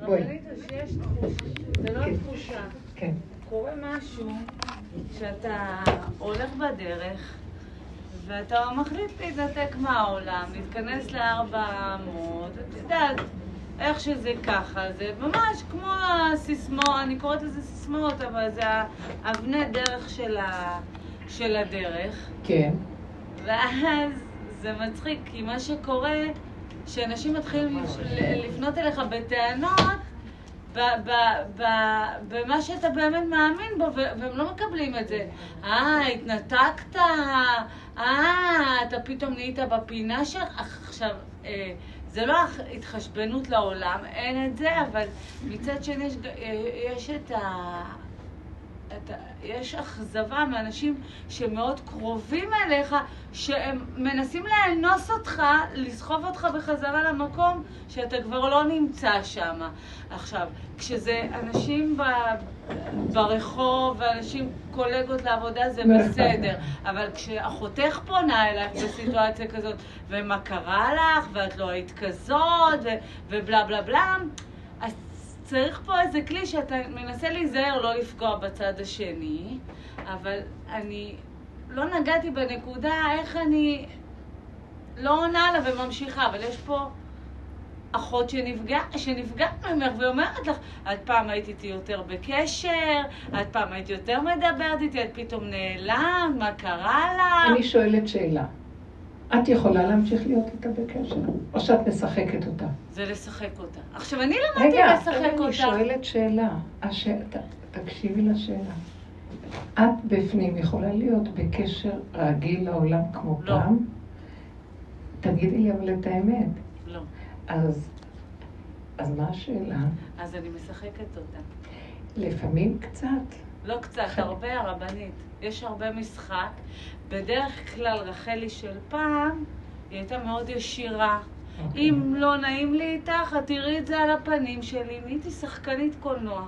רבנית, שיש תחושה, זה לא כן. תחושה. כן. קורה משהו שאתה הולך בדרך ואתה מחליט להתנתק מהעולם, להתכנס לארבע אמות, את יודעת, איך שזה ככה, זה ממש כמו הסיסמאות, אני קוראת לזה סיסמאות, אבל זה האבני דרך של, ה, של הדרך. כן. ואז זה מצחיק, כי מה שקורה, שאנשים מתחילים לפנות אליך בטענות במה שאתה באמת מאמין בו, והם לא מקבלים את זה. אה, התנתקת, אה, אתה פתאום נהיית בפינה שלך. עכשיו, אה, זה לא התחשבנות לעולם, אין את זה, אבל מצד שני יש, אה, את ה... אתה, יש אכזבה מאנשים שמאוד קרובים אליך, שהם מנסים לאנוס אותך, לסחוב אותך בחזרה למקום שאתה כבר לא נמצא שם. עכשיו, כשזה אנשים ב, ברחוב ואנשים, קולגות לעבודה, זה בסדר. אבל כשאחותך פונה אלייך בסיטואציה כזאת, ומה קרה לך, ואת לא היית כזאת, ובלה בלה בלה, צריך פה איזה כלי שאתה מנסה להיזהר לא לפגוע בצד השני, אבל אני לא נגעתי בנקודה איך אני לא עונה לה וממשיכה, אבל יש פה אחות שנפגע, שנפגעת ממך ואומרת לך, את פעם היית איתי יותר בקשר, את פעם היית יותר מדברת איתי, את פתאום נעלמת, מה קרה לך? אני שואלת שאלה. את יכולה להמשיך להיות איתה בקשר? או שאת משחקת אותה? זה לשחק אותה. עכשיו, אני למדתי רגע, לשחק רגע, אותה. אני שואלת שאלה. הש... ת... תקשיבי לשאלה. את בפנים יכולה להיות בקשר רגיל לעולם כמו לא. פעם? תגידי לי אבל את האמת. לא. אז, אז מה השאלה? אז אני משחקת אותה. לפעמים קצת. לא קצת. הרבה הרבנית. יש הרבה משחק. בדרך כלל רחלי של פעם, היא הייתה מאוד ישירה. אוקיי. אם לא נעים לי איתך, את תראי את זה על הפנים שלי. נהייתי שחקנית קולנוע.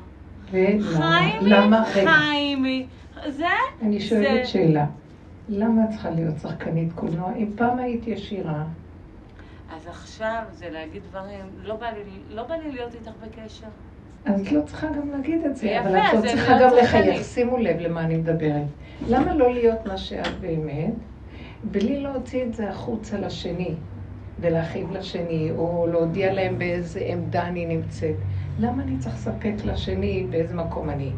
ולמה? חיימי, חיימי. זה, אני שואלת זה- שאלה. למה את צריכה להיות שחקנית קולנוע? אם פעם היית ישירה, אז עכשיו זה להגיד דברים, לא בא לי, לא בא לי להיות איתך בקשר. אז את לא צריכה גם להגיד את זה, אבל את לא צריכה גם. לחייך. שימו לב למה אני מדברת. למה לא להיות מה שאת באמת, בלי להוציא את זה החוצה לשני, ולהכאיב לשני, או להודיע להם באיזה עמדה אני נמצאת? למה אני צריך לספק לשני באיזה מקום אני?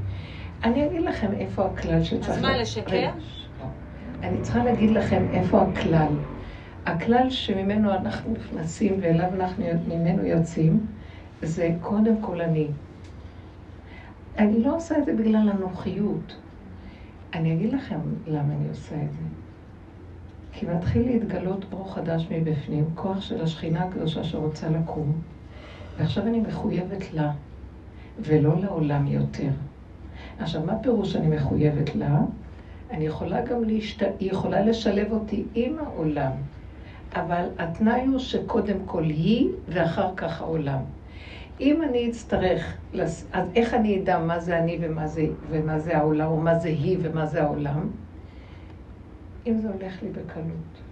אני אגיד לכם איפה הכלל שצריך... אז מה, לשקר? לא. אני צריכה להגיד לכם איפה הכלל. הכלל שממנו אנחנו נכנסים ואליו אנחנו ממנו יוצאים, זה קודם כל אני. אני לא עושה את זה בגלל הנוחיות. אני אגיד לכם למה אני עושה את זה. כי מתחיל להתגלות ברוך חדש מבפנים, כוח של השכינה הקדושה שרוצה לקום, ועכשיו אני מחויבת לה, ולא לעולם יותר. עכשיו, מה פירוש אני מחויבת לה? אני יכולה גם להשת... היא יכולה לשלב אותי עם העולם, אבל התנאי הוא שקודם כל היא ואחר כך העולם. אם אני אצטרך, לס- אז איך אני אדע מה זה אני ומה זה, ומה זה העולם, או מה זה היא ומה זה העולם? אם זה הולך לי בקלות.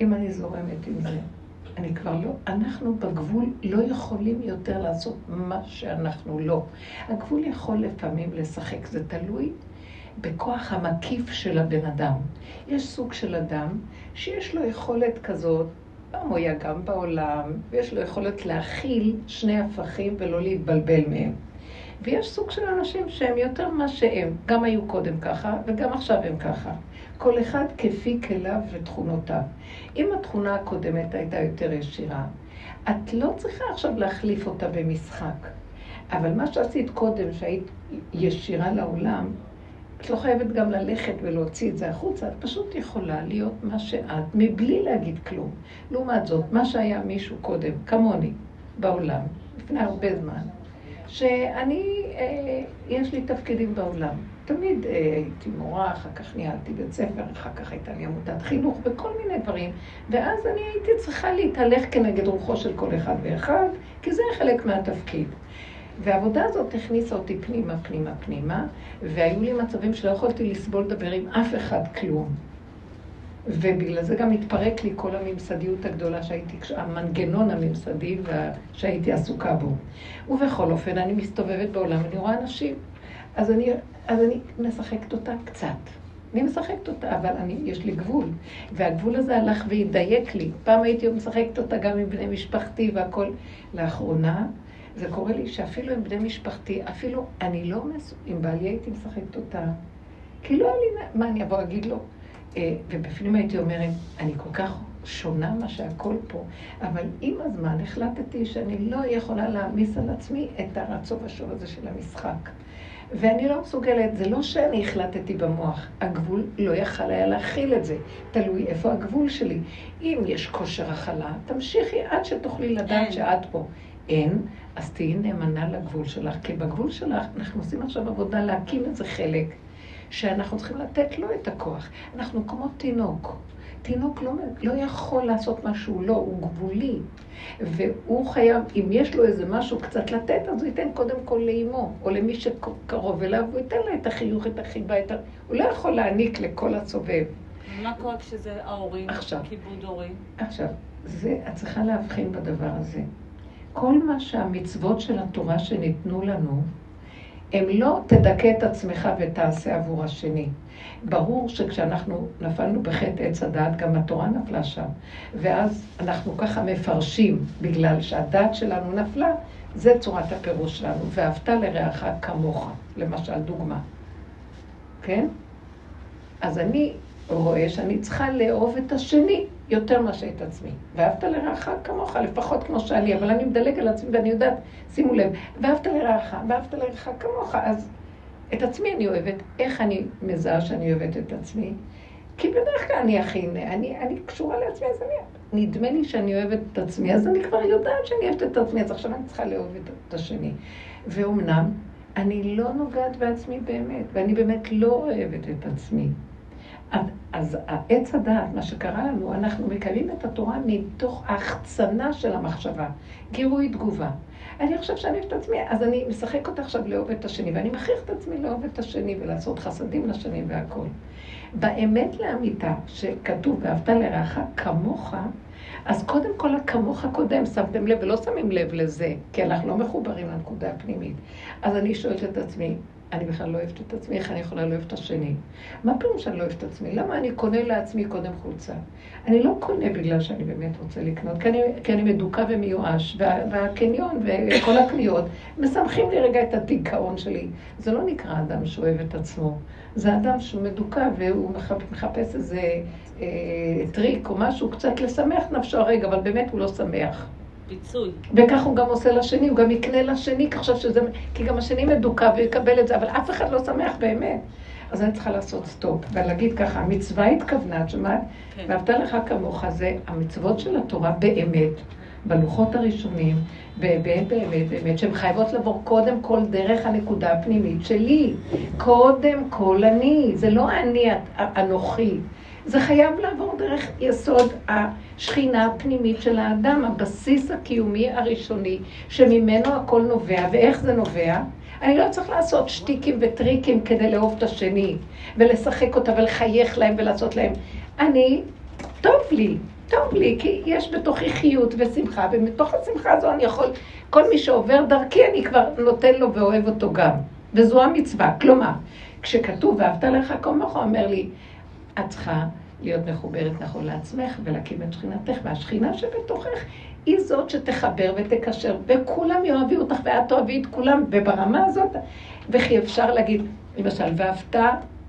אם אני זורמת עם זה. אני כבר לא, אנחנו בגבול לא יכולים יותר לעשות מה שאנחנו לא. הגבול יכול לפעמים לשחק, זה תלוי בכוח המקיף של הבן אדם. יש סוג של אדם שיש לו יכולת כזאת, פעם הוא היה גם בעולם, ויש לו יכולת להכיל שני הפכים ולא להתבלבל מהם. ויש סוג של אנשים שהם יותר מה שהם, גם היו קודם ככה וגם עכשיו הם ככה. כל אחד כפי כליו ותכונותיו. אם התכונה הקודמת הייתה יותר ישירה, את לא צריכה עכשיו להחליף אותה במשחק. אבל מה שעשית קודם, שהיית ישירה לעולם, את לא חייבת גם ללכת ולהוציא את זה החוצה, את פשוט יכולה להיות מה שאת, מבלי להגיד כלום. לעומת זאת, מה שהיה מישהו קודם, כמוני, בעולם, לפני הרבה זמן, שאני, אה, יש לי תפקידים בעולם. תמיד אה, הייתי מורה, אחר כך ניהלתי בית ספר, אחר כך הייתה לי עמותת חינוך וכל מיני דברים, ואז אני הייתי צריכה להתהלך כנגד רוחו של כל אחד ואחד, כי זה חלק מהתפקיד. והעבודה הזאת הכניסה אותי פנימה, פנימה, פנימה, והיו לי מצבים שלא יכולתי לסבול לדבר עם אף אחד כלום. ובגלל זה גם התפרק לי כל הממסדיות הגדולה שהייתי, המנגנון הממסדי שהייתי עסוקה בו. ובכל אופן, אני מסתובבת בעולם, אני רואה אנשים. אז אני, אז אני משחקת אותה קצת. אני משחקת אותה, אבל אני, יש לי גבול. והגבול הזה הלך והתדייק לי. פעם הייתי משחקת אותה גם עם בני משפחתי והכול. לאחרונה, זה קורה לי שאפילו עם בני משפחתי, אפילו אני לא מס... עם בעלי הייתי משחקת אותה. כי לא היה לי... מה אני אבוא להגיד לו? אה, ובפנים הייתי אומרת, אני כל כך שונה מה שהכל פה, אבל עם הזמן החלטתי שאני לא יכולה להעמיס על עצמי את הרצון השוב הזה של המשחק. ואני לא מסוגלת, זה לא שאני החלטתי במוח, הגבול לא יכל היה להכיל את זה, תלוי איפה הגבול שלי. אם יש כושר הכלה, תמשיכי עד שתוכלי לדעת שאת פה. אין, אז תהיי נאמנה לגבול שלך, כי בגבול שלך אנחנו עושים עכשיו עבודה להקים איזה חלק שאנחנו צריכים לתת לו את הכוח. אנחנו כמו תינוק. תינוק לא, לא יכול לעשות משהו לא, הוא גבולי. והוא חייב, אם יש לו איזה משהו קצת לתת, אז הוא ייתן קודם כל לאימו, או למי שקרוב אליו, הוא ייתן לה את החיוך, את החיבה, את ה... הוא לא יכול להעניק לכל הסובב. מה קורה כשזה ההורים, עכשיו, כיבוד הורים? עכשיו, זה, את צריכה להבחין בדבר הזה. כל מה שהמצוות של התורה שניתנו לנו, הם לא תדכא את עצמך ותעשה עבור השני. ברור שכשאנחנו נפלנו בחטא עץ הדעת, גם התורה נפלה שם. ואז אנחנו ככה מפרשים, בגלל שהדעת שלנו נפלה, זה צורת הפירוש שלנו. ואהבת לרעך כמוך, למשל, דוגמה. כן? אז אני רואה שאני צריכה לאהוב את השני יותר מאשר את עצמי. ואהבת לרעך כמוך, לפחות כמו שאני, אבל אני מדלג על עצמי ואני יודעת, שימו לב, ואהבת לרעך, ואהבת לרעך כמוך, אז את עצמי אני אוהבת. איך אני מזהה שאני אוהבת את עצמי? כי בדרך כלל אני הכי, אני, אני קשורה לעצמי, אז אני... נדמה לי שאני אוהבת את עצמי, אז אני כבר יודעת שאני אוהבת את עצמי, אז עכשיו אני צריכה לאהוב את השני. ואומנם, אני לא נוגעת בעצמי באמת, ואני באמת לא אוהבת את עצמי. אז העץ הדעת, מה שקרה לנו, אנחנו מקיימים את התורה מתוך ההחצנה של המחשבה, גירוי תגובה. אני חושב שאני אוהב את עצמי, אז אני משחק אותה עכשיו לאהוב את השני, ואני מכריח את עצמי לאהוב את השני ולעשות חסדים לשני והכול. באמת לאמיתה, שכתוב ואהבת לרעך כמוך, אז קודם כל הכמוך קודם, שמתם לב, ולא שמים לב לזה, כי אנחנו לא מחוברים לנקודה הפנימית. אז אני שואלת את עצמי, אני בכלל לא אוהבת את עצמי, איך אני יכולה לאהוב את השני? מה פירוש שאני לא אוהבת את עצמי? למה אני קונה לעצמי קודם חולצה? אני לא קונה בגלל שאני באמת רוצה לקנות, כי אני, כי אני מדוכא ומיואש, וה, והקניון וכל הקניות משמחים לי רגע את הדיכאון שלי. זה לא נקרא אדם שאוהב את עצמו, זה אדם שהוא מדוכא והוא מחפש איזה אה, טריק או משהו קצת לשמח נפשו הרגע, אבל באמת הוא לא שמח. פיצוי. וכך הוא גם עושה לשני, הוא גם יקנה לשני, כחשב שזה... כי גם השני מדוכא ויקבל את זה, אבל אף אחד לא שמח באמת. אז אני צריכה לעשות סטופ, ולהגיד ככה, המצווה התכוונה, את שומעת? כן. ואהבת לך כמוך, זה המצוות של התורה באמת, בלוחות הראשונים, באמת, באמת, באמת, שהן חייבות לבוא קודם כל דרך הנקודה הפנימית שלי. קודם כל אני, זה לא אני אנוכי. זה חייב לעבור דרך יסוד השכינה הפנימית של האדם, הבסיס הקיומי הראשוני, שממנו הכל נובע. ואיך זה נובע? אני לא צריך לעשות שטיקים וטריקים כדי לאהוב את השני, ולשחק אותה ולחייך להם ולעשות להם. אני, טוב לי, טוב לי, כי יש בתוכי חיות ושמחה, ומתוך השמחה הזו אני יכול, כל מי שעובר דרכי אני כבר נותן לו ואוהב אותו גם. וזו המצווה. כלומר, כשכתוב ואהבת לך כמוך, אומר לי, את צריכה להיות מחוברת נכון לעצמך ולהקים את שכינתך, והשכינה שבתוכך היא זאת שתחבר ותקשר, וכולם יאהבי אותך ואת תאהבי את כולם, וברמה הזאת, וכי אפשר להגיד, למשל, ואהבת,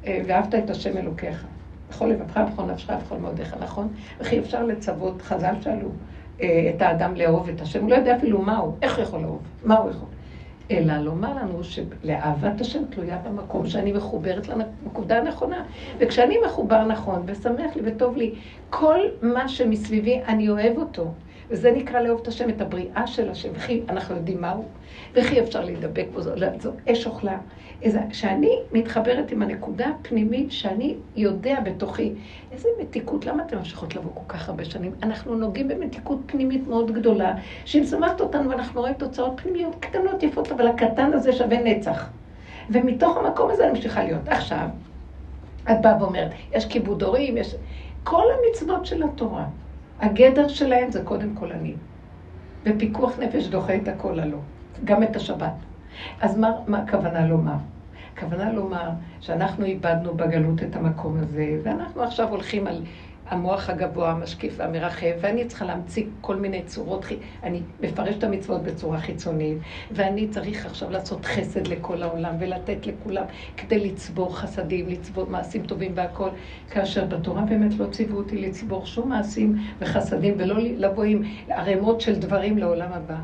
אה, ואהבת את השם אלוקיך. בכל לבבך, בכל נפשך, בכל מאודיך, נכון? וכי אפשר לצוות, חז"ל שאלו, אה, את האדם לאהוב את השם, הוא לא יודע אפילו מה הוא, איך הוא יכול לאהוב, מה הוא יכול. אלא לומר לנו שלאהבת השם תלויה במקום שאני מחוברת לנקודה הנכונה. וכשאני מחובר נכון, ושמח לי וטוב לי, כל מה שמסביבי, אני אוהב אותו. וזה נקרא לאהוב את השם, את הבריאה של השם. וכי אנחנו יודעים מהו, וכי אפשר להידבק בו, זו אש אוכלה. שאני מתחברת עם הנקודה הפנימית שאני יודע בתוכי, איזה מתיקות, למה אתן ממשיכות לבוא כל כך הרבה שנים? אנחנו נוגעים במתיקות פנימית מאוד גדולה, שהיא משמחת אותנו ואנחנו רואים תוצאות פנימיות קטנות יפות, אבל הקטן הזה שווה נצח. ומתוך המקום הזה אני ממשיכה להיות. עכשיו, את באה ואומרת, יש כיבוד הורים, יש... כל המצוות של התורה, הגדר שלהן זה קודם כל אני. ופיקוח נפש דוחה את הכל הלא, גם את השבת. אז מה, מה הכוונה לומר? הכוונה לומר שאנחנו איבדנו בגלות את המקום הזה, ואנחנו עכשיו הולכים על המוח הגבוה, המשקיף והמרחב, ואני צריכה להמציא כל מיני צורות, אני מפרש את המצוות בצורה חיצונית, ואני צריך עכשיו לעשות חסד לכל העולם ולתת לכולם כדי לצבור חסדים, לצבור מעשים טובים והכול, כאשר בתורה באמת לא ציוו אותי לצבור שום מעשים וחסדים ולא לבוא עם ערימות של דברים לעולם הבא.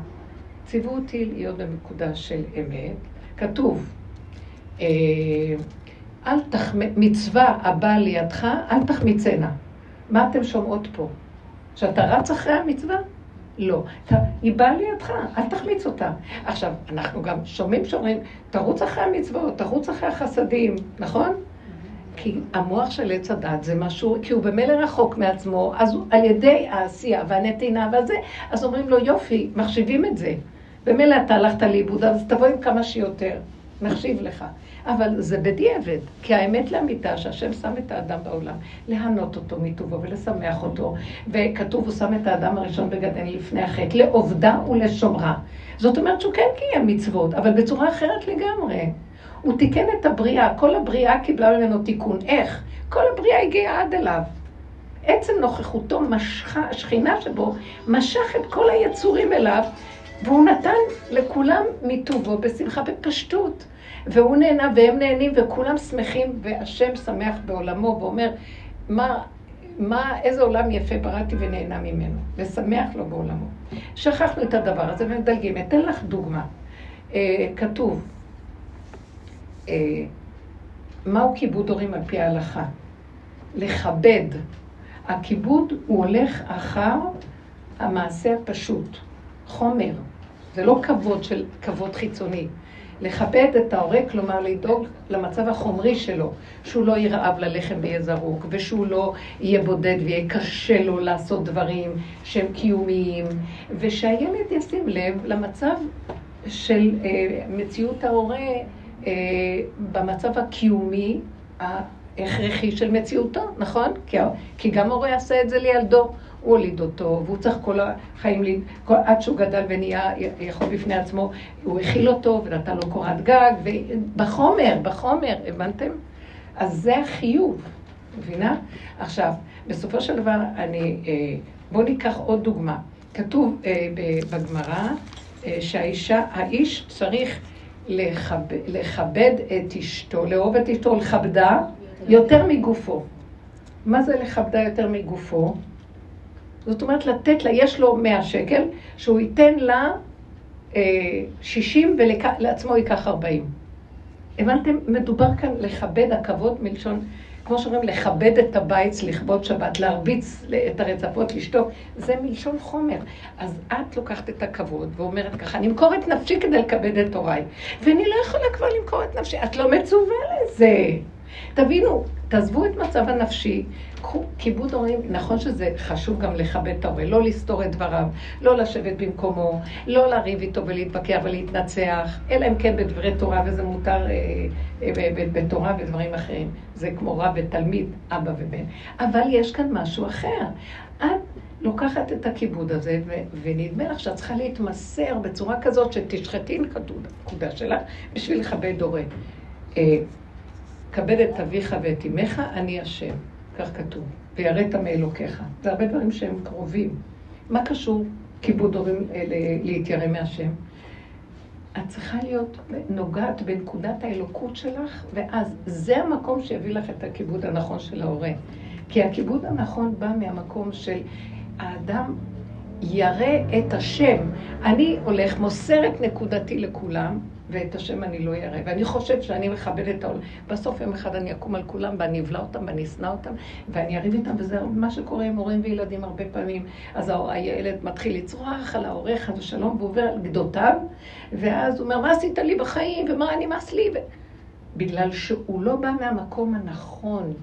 ציוו אותי להיות בנקודה של אמת. כתוב, אה, אל תחמ... מצווה הבאה לידך, אל תחמיצנה. מה אתם שומעות פה? שאתה רץ אחרי המצווה? לא. אתה, היא באה לידך, אל תחמיץ אותה. עכשיו, אנחנו גם שומעים שאומרים, תרוץ אחרי המצוות, תרוץ אחרי החסדים, נכון? כי המוח של עץ הדת זה משהו, כי הוא במילא רחוק מעצמו, אז הוא, על ידי העשייה והנתינה והזה, אז אומרים לו, יופי, מחשיבים את זה. במילא אתה הלכת לאיבוד, אז תבוא עם כמה שיותר, נחשיב לך. אבל זה בדיעבד, כי האמת לאמיתה שהשם שם את האדם בעולם, להנות אותו מטובו ולשמח אותו, וכתוב הוא שם את האדם הראשון בגדן לפני החטא, לעובדה ולשומרה. זאת אומרת שהוא כן קיים מצוות, אבל בצורה אחרת לגמרי. הוא תיקן את הבריאה, כל הבריאה קיבלה ממנו תיקון. איך? כל הבריאה הגיעה עד אליו. עצם נוכחותו משכה, השכינה שבו משך את כל היצורים אליו, והוא נתן לכולם מטובו בשמחה בפשטות. והוא נהנה והם נהנים וכולם שמחים, והשם שמח בעולמו ואומר, מה, מה, איזה עולם יפה בראתי ונהנה ממנו, ושמח לו בעולמו. שכחנו את הדבר הזה ומדלגים. אתן לך דוגמה. אה, כתוב, אה, מהו כיבוד הורים על פי ההלכה? לכבד. הכיבוד הוא הולך אחר המעשה הפשוט, חומר. זה לא כבוד של כבוד חיצוני. לכבד את ההורה, כלומר לדאוג למצב החומרי שלו, שהוא לא ירעב ללחם ויהיה זרוק, ושהוא לא יהיה בודד ויהיה קשה לו לעשות דברים שהם קיומיים, ושהילד ישים לב למצב של אה, מציאות ההורה אה, במצב הקיומי ההכרחי של מציאותו, נכון? כי, כי גם הורה יעשה את זה לילדו. הוא הוליד אותו, והוא צריך כל החיים, כל, עד שהוא גדל ונהיה יכול בפני עצמו, הוא הכיל אותו ונתן לו קורת גג, ובחומר, בחומר, הבנתם? אז זה החיוב, מבינה? עכשיו, בסופו של דבר, אני, אה, בואו ניקח עוד דוגמה. כתוב אה, בגמרא אה, שהאישה, האיש צריך לכבד, לכבד את אשתו, לאהוב את אשתו, לכבדה יותר מגופו. מה זה לכבדה יותר מגופו? זאת אומרת, לתת לה, יש לו 100 שקל, שהוא ייתן לה אה, 60 ולעצמו ייקח 40. הבנתם? מדובר כאן לכבד הכבוד מלשון, כמו שאומרים, לכבד את הבית, לכבוד שבת, להרביץ את הרצפות, לשתוק, זה מלשון חומר. אז את לוקחת את הכבוד ואומרת ככה, אני אמכור את נפשי כדי לכבד את הוריי, ואני לא יכולה כבר למכור את נפשי, את לא מצווה לזה. תבינו, תעזבו את מצב הנפשי, קחו כיבוד הורים, נכון שזה חשוב גם לכבד את ההורה, לא לסתור את דבריו, לא לשבת במקומו, לא לריב איתו ולהתווכח ולהתנצח, אלא אם כן בדברי תורה, וזה מותר אה, אה, בתורה ודברים אחרים. זה כמו רב ותלמיד, אבא ובן. אבל יש כאן משהו אחר. את לוקחת את הכיבוד הזה, ו- ונדמה לך שאת צריכה להתמסר בצורה כזאת שתשחטי נקודה שלך בשביל לכבד הורה. אה, כבד את אביך ואת אמך, אני השם. כך כתוב. ויראת מאלוקיך. זה הרבה דברים שהם קרובים. מה קשור כיבוד הורים אה, להתיירא מהשם? את צריכה להיות נוגעת בנקודת האלוקות שלך, ואז זה המקום שיביא לך את הכיבוד הנכון של ההורה. כי הכיבוד הנכון בא מהמקום של האדם ירא את השם. אני הולך, מוסר את נקודתי לכולם, ואת השם אני לא אראה. ואני חושבת שאני מכבדת את העולם. בסוף יום אחד אני אקום על כולם ואני אבלע אותם ואני אשנא אותם ואני אריב איתם, וזה מה שקורה עם הורים וילדים הרבה פעמים. אז הילד מתחיל לצרוח על ההורה, חד ושלום, והוא עובר על גדותיו, ואז הוא אומר, מה עשית לי בחיים, ומה נמאס לי? בגלל שהוא לא בא מהמקום הנכון.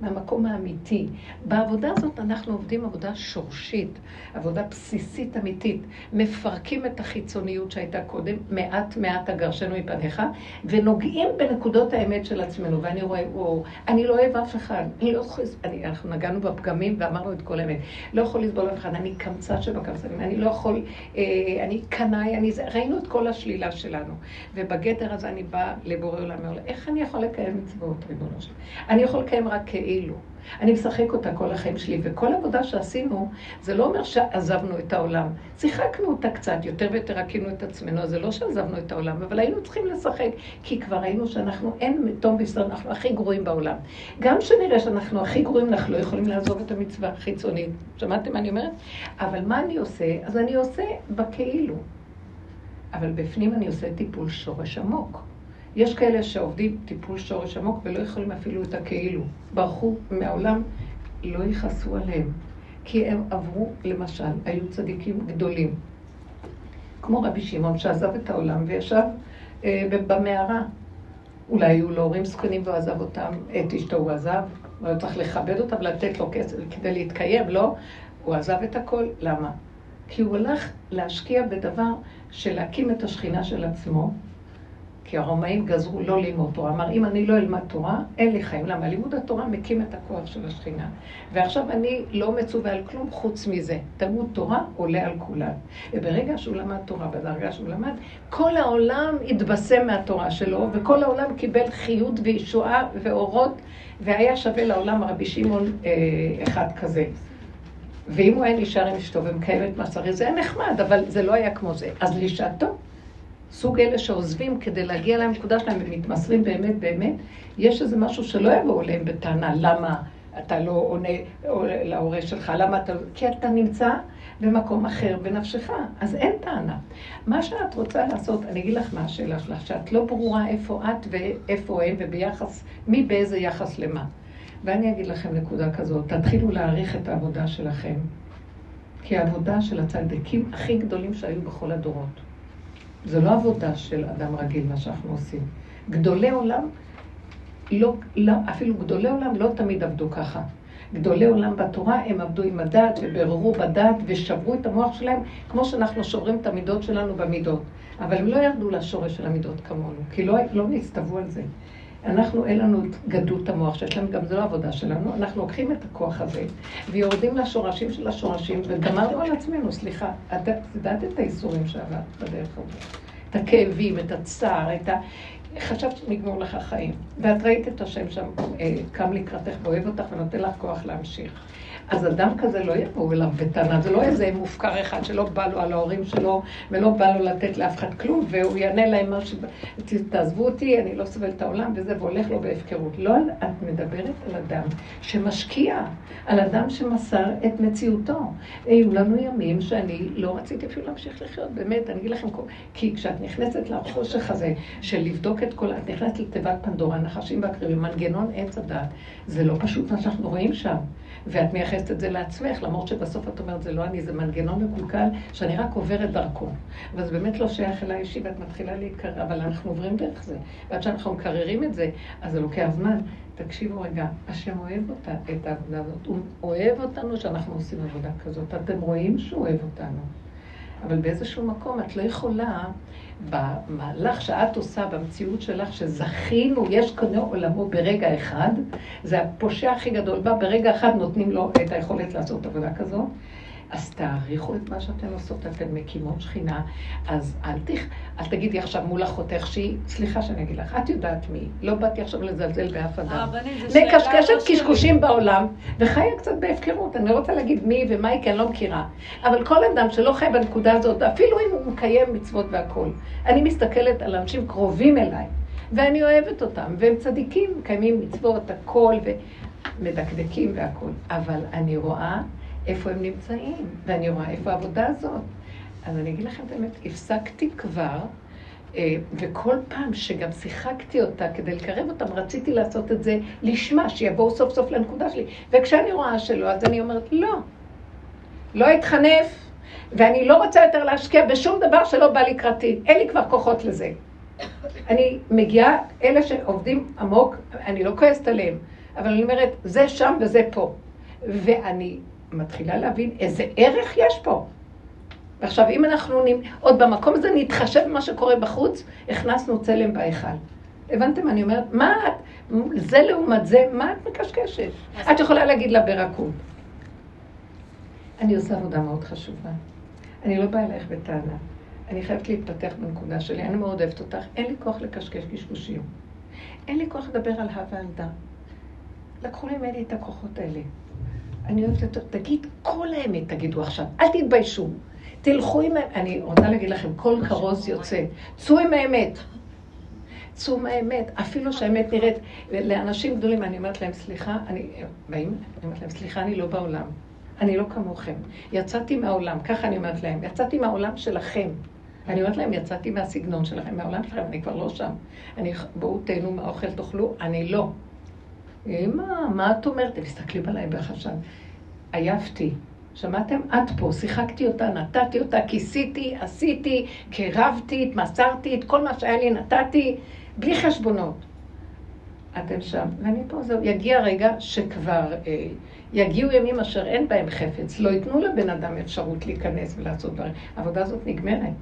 מהמקום האמיתי. בעבודה הזאת אנחנו עובדים עבודה שורשית, עבודה בסיסית אמיתית. מפרקים את החיצוניות שהייתה קודם, מעט מעט אגרשנו מפניך, ונוגעים בנקודות האמת של עצמנו. ואני רואה, או, אני לא אוהב אף אחד, אני לא יכול, אני, אנחנו נגענו בפגמים ואמרנו את כל האמת. לא יכול לסבול אף אחד, אני קמצא שבקמצנים, אני לא יכול, אה, אני קנאי, אני ראינו את כל השלילה שלנו. ובגדר הזה אני באה לבורא עולם, איך אני יכול לקיים מצוות, ריבונו שלנו? אני יכול לקיים רק כאילו. אני משחק אותה כל החיים שלי, וכל עבודה שעשינו, זה לא אומר שעזבנו את העולם. שיחקנו אותה קצת, יותר ויותר הקינו את עצמנו, זה לא שעזבנו את העולם, אבל היינו צריכים לשחק, כי כבר ראינו שאנחנו, אין מתום בישראל, אנחנו הכי גרועים בעולם. גם כשנראה שאנחנו הכי גרועים, אנחנו לא יכולים לעזוב את המצווה החיצונית. שמעתם מה אני אומרת? אבל מה אני עושה? אז אני עושה בכאילו. אבל בפנים אני עושה טיפול שורש עמוק. יש כאלה שעובדים טיפול שורש עמוק ולא יכולים אפילו את הכאילו. ברחו מהעולם, לא יכעסו עליהם. כי הם עברו, למשל, היו צדיקים גדולים. כמו רבי שמעון שעזב את העולם וישב אה, במערה. אולי היו לו הורים זקנים והוא עזב אותם, את אשתו הוא עזב, הוא צריך לכבד אותה ולתת לו כסף כדי להתקיים, לא? הוא עזב את הכל, למה? כי הוא הלך להשקיע בדבר של להקים את השכינה של עצמו, כי הרומאים גזרו לא ללמוד תורה. אמר, אם אני לא אלמד תורה, אין לי חיים. למה? לימוד התורה מקים את הכוח של השכינה. ועכשיו אני לא מצווה על כלום חוץ מזה. תלמוד תורה עולה על כולם. וברגע שהוא למד תורה, בדרגה שהוא למד, כל העולם התבשם מהתורה שלו, וכל העולם קיבל חיות וישועה ואורות, והיה שווה לעולם רבי שמעון אה, אחד כזה. ואם הוא היה נשאר עם אשתו ומקיים את מעצרי, זה היה נחמד, אבל זה לא היה כמו זה. אז לשעתו, סוג אלה שעוזבים כדי להגיע לנקודה שלהם ומתמסרים באמת באמת, יש איזה משהו שלא יבואו אליהם בטענה, למה אתה לא עונה להורה שלך, למה אתה... לא- כי אתה נמצא במקום אחר בנפשך, אז אין טענה. מה שאת רוצה לעשות, אני אגיד לך מה השאלה שלך, שאת לא ברורה איפה את ואיפה הם וביחס, מי באיזה יחס למה. ואני אגיד לכם נקודה כזאת, תתחילו להעריך את העבודה שלכם, כי העבודה של הצדיקים הכי גדולים שהיו בכל הדורות. זו לא עבודה של אדם רגיל, מה שאנחנו עושים. גדולי עולם, לא, לא, אפילו גדולי עולם לא תמיד עבדו ככה. גדולי עולם בתורה, הם עבדו עם הדת ובררו בדת ושברו את המוח שלהם, כמו שאנחנו שוברים את המידות שלנו במידות. אבל הם לא ירדו לשורש של המידות כמונו, כי לא, לא נסתוו על זה. אנחנו, אין לנו את גדות המוח שיש להם, גם זו לא עבודה שלנו, אנחנו לוקחים את הכוח הזה ויורדים לשורשים של השורשים וגמרנו על עצמנו, סליחה, את יודעת את האיסורים שעברת בדרך הזאת, את הכאבים, את הצער, את ה... חשבת שנגמור לך חיים, ואת ראית את השם שם אה, קם לקראתך ואוהב אותך ונותן לך כוח להמשיך. אז אדם כזה לא יבואו אליו בטענה, זה לא איזה מופקר אחד שלא בא לו על ההורים שלו ולא בא לו לתת לאף אחד כלום, והוא יענה להם משהו, תעזבו אותי, אני לא סובל את העולם וזה, והולך לו בהפקרות. לא, את מדברת על אדם שמשקיע, על אדם שמסר את מציאותו. היו לנו ימים שאני לא רציתי אפילו להמשיך לחיות, באמת, אני אגיד לכם, כי כשאת נכנסת לחושך הזה של לבדוק את כל, את נכנסת לתיבת פנדורה, נחשים והקריבים, מנגנון עץ הדת, זה לא פשוט מה שאנחנו רואים שם. ואת מייחסת את זה לעצמך, למרות שבסוף את אומרת, זה לא אני, זה מנגנון מקולקל, שאני רק עוברת דרכו. אבל זה באמת לא שייך אליי אישי, ואת מתחילה להתקרר, אבל אנחנו עוברים דרך זה. ועד שאנחנו מקררים את זה, אז זה לוקח זמן. תקשיבו רגע, השם אוהב אותה, את העבודה הזאת. הוא אוהב אותנו שאנחנו עושים עבודה כזאת. אתם רואים שהוא אוהב אותנו. אבל באיזשהו מקום את לא יכולה במהלך שאת עושה במציאות שלך, שזכינו, יש קונה עולמו ברגע אחד, זה הפושע הכי גדול בה, ברגע אחד נותנים לו את היכולת לעשות עבודה כזו. אז תעריכו את מה שאתן עושות, אתן מקימות שכינה, אז אל, תח, אל תגידי עכשיו מול אחותך שהיא, סליחה שאני אגיד לך, את יודעת מי, לא באתי עכשיו לזלזל באף אדם. מקשקשת לא קשקושים בעולם, וחיה קצת בהפקרות, אני לא רוצה להגיד מי ומה היא, כי אני לא מכירה. אבל כל אדם שלא חי בנקודה הזאת, אפילו אם הוא מקיים מצוות והכול, אני מסתכלת על אנשים קרובים אליי, ואני אוהבת אותם, והם צדיקים, מקיימים מצוות, הכל, ומדקדקים והכול. אבל אני רואה איפה הם נמצאים, ואני רואה איפה העבודה הזאת. אז אני אגיד לכם את האמת, הפסקתי כבר, אה, וכל פעם שגם שיחקתי אותה כדי לקרב אותם, רציתי לעשות את זה לשמה, שיבואו סוף סוף לנקודה שלי. וכשאני רואה שלא, אז אני אומרת, לא. לא אתחנף, ואני לא רוצה יותר להשקיע בשום דבר שלא בא לקראתי. אין לי כבר כוחות לזה. אני מגיעה, אלה שעובדים עמוק, אני לא כועסת עליהם. אבל אני אומרת, זה שם וזה פה. ואני מתחילה להבין איזה ערך יש פה. ועכשיו, אם אנחנו עוד במקום הזה נתחשב במה שקורה בחוץ, הכנסנו צלם בהיכל. הבנתם מה אני אומרת? מה את, זה לעומת זה, מה את מקשקשת? את יכולה להגיד לה ברכות. אני עושה עבודה מאוד חשובה. אני לא באה אלייך בטענה. אני חייבת להתפתח בנקודה שלי, אני מאוד אוהבת אותך, אין לי כוח לקשקש קשקושים. אין לי כוח לדבר על הא ועל דא. לקחו לי ממני את הכוחות האלה. אני אוהבת אותו, תגיד כל האמת, תגידו עכשיו, אל תתביישו. תלכו עם האמת, אני רוצה להגיד לכם, כל כרוז יוצא, צאו עם האמת. צאו מהאמת, אפילו שהאמת נראית, לאנשים גדולים, אני אומרת להם, סליחה, אני, באים, אני אומרת להם, סליחה, אני לא בעולם. אני לא כמוכם. יצאתי מהעולם, ככה אני אומרת להם, יצאתי מהעולם שלכם. אני אומרת להם, יצאתי מהסגנון שלכם, מהעולם שלכם, אני כבר לא שם. אני, בואו תהנו מהאוכל, תאכלו, אני לא. אמא, מה את אומרת? הם מסתכלים עליי בחשב. עייפתי. שמעתם? את פה, שיחקתי אותה, נתתי אותה, כיסיתי, עשיתי, קרבתי, התמסרתי, את כל מה שהיה לי נתתי, בלי חשבונות. אתם שם, ואני פה, זהו. יגיע רגע שכבר אה, יגיעו ימים אשר אין בהם חפץ. לא ייתנו לבן אדם אפשרות להיכנס ולעשות דברים. העבודה הזאת נגמרת.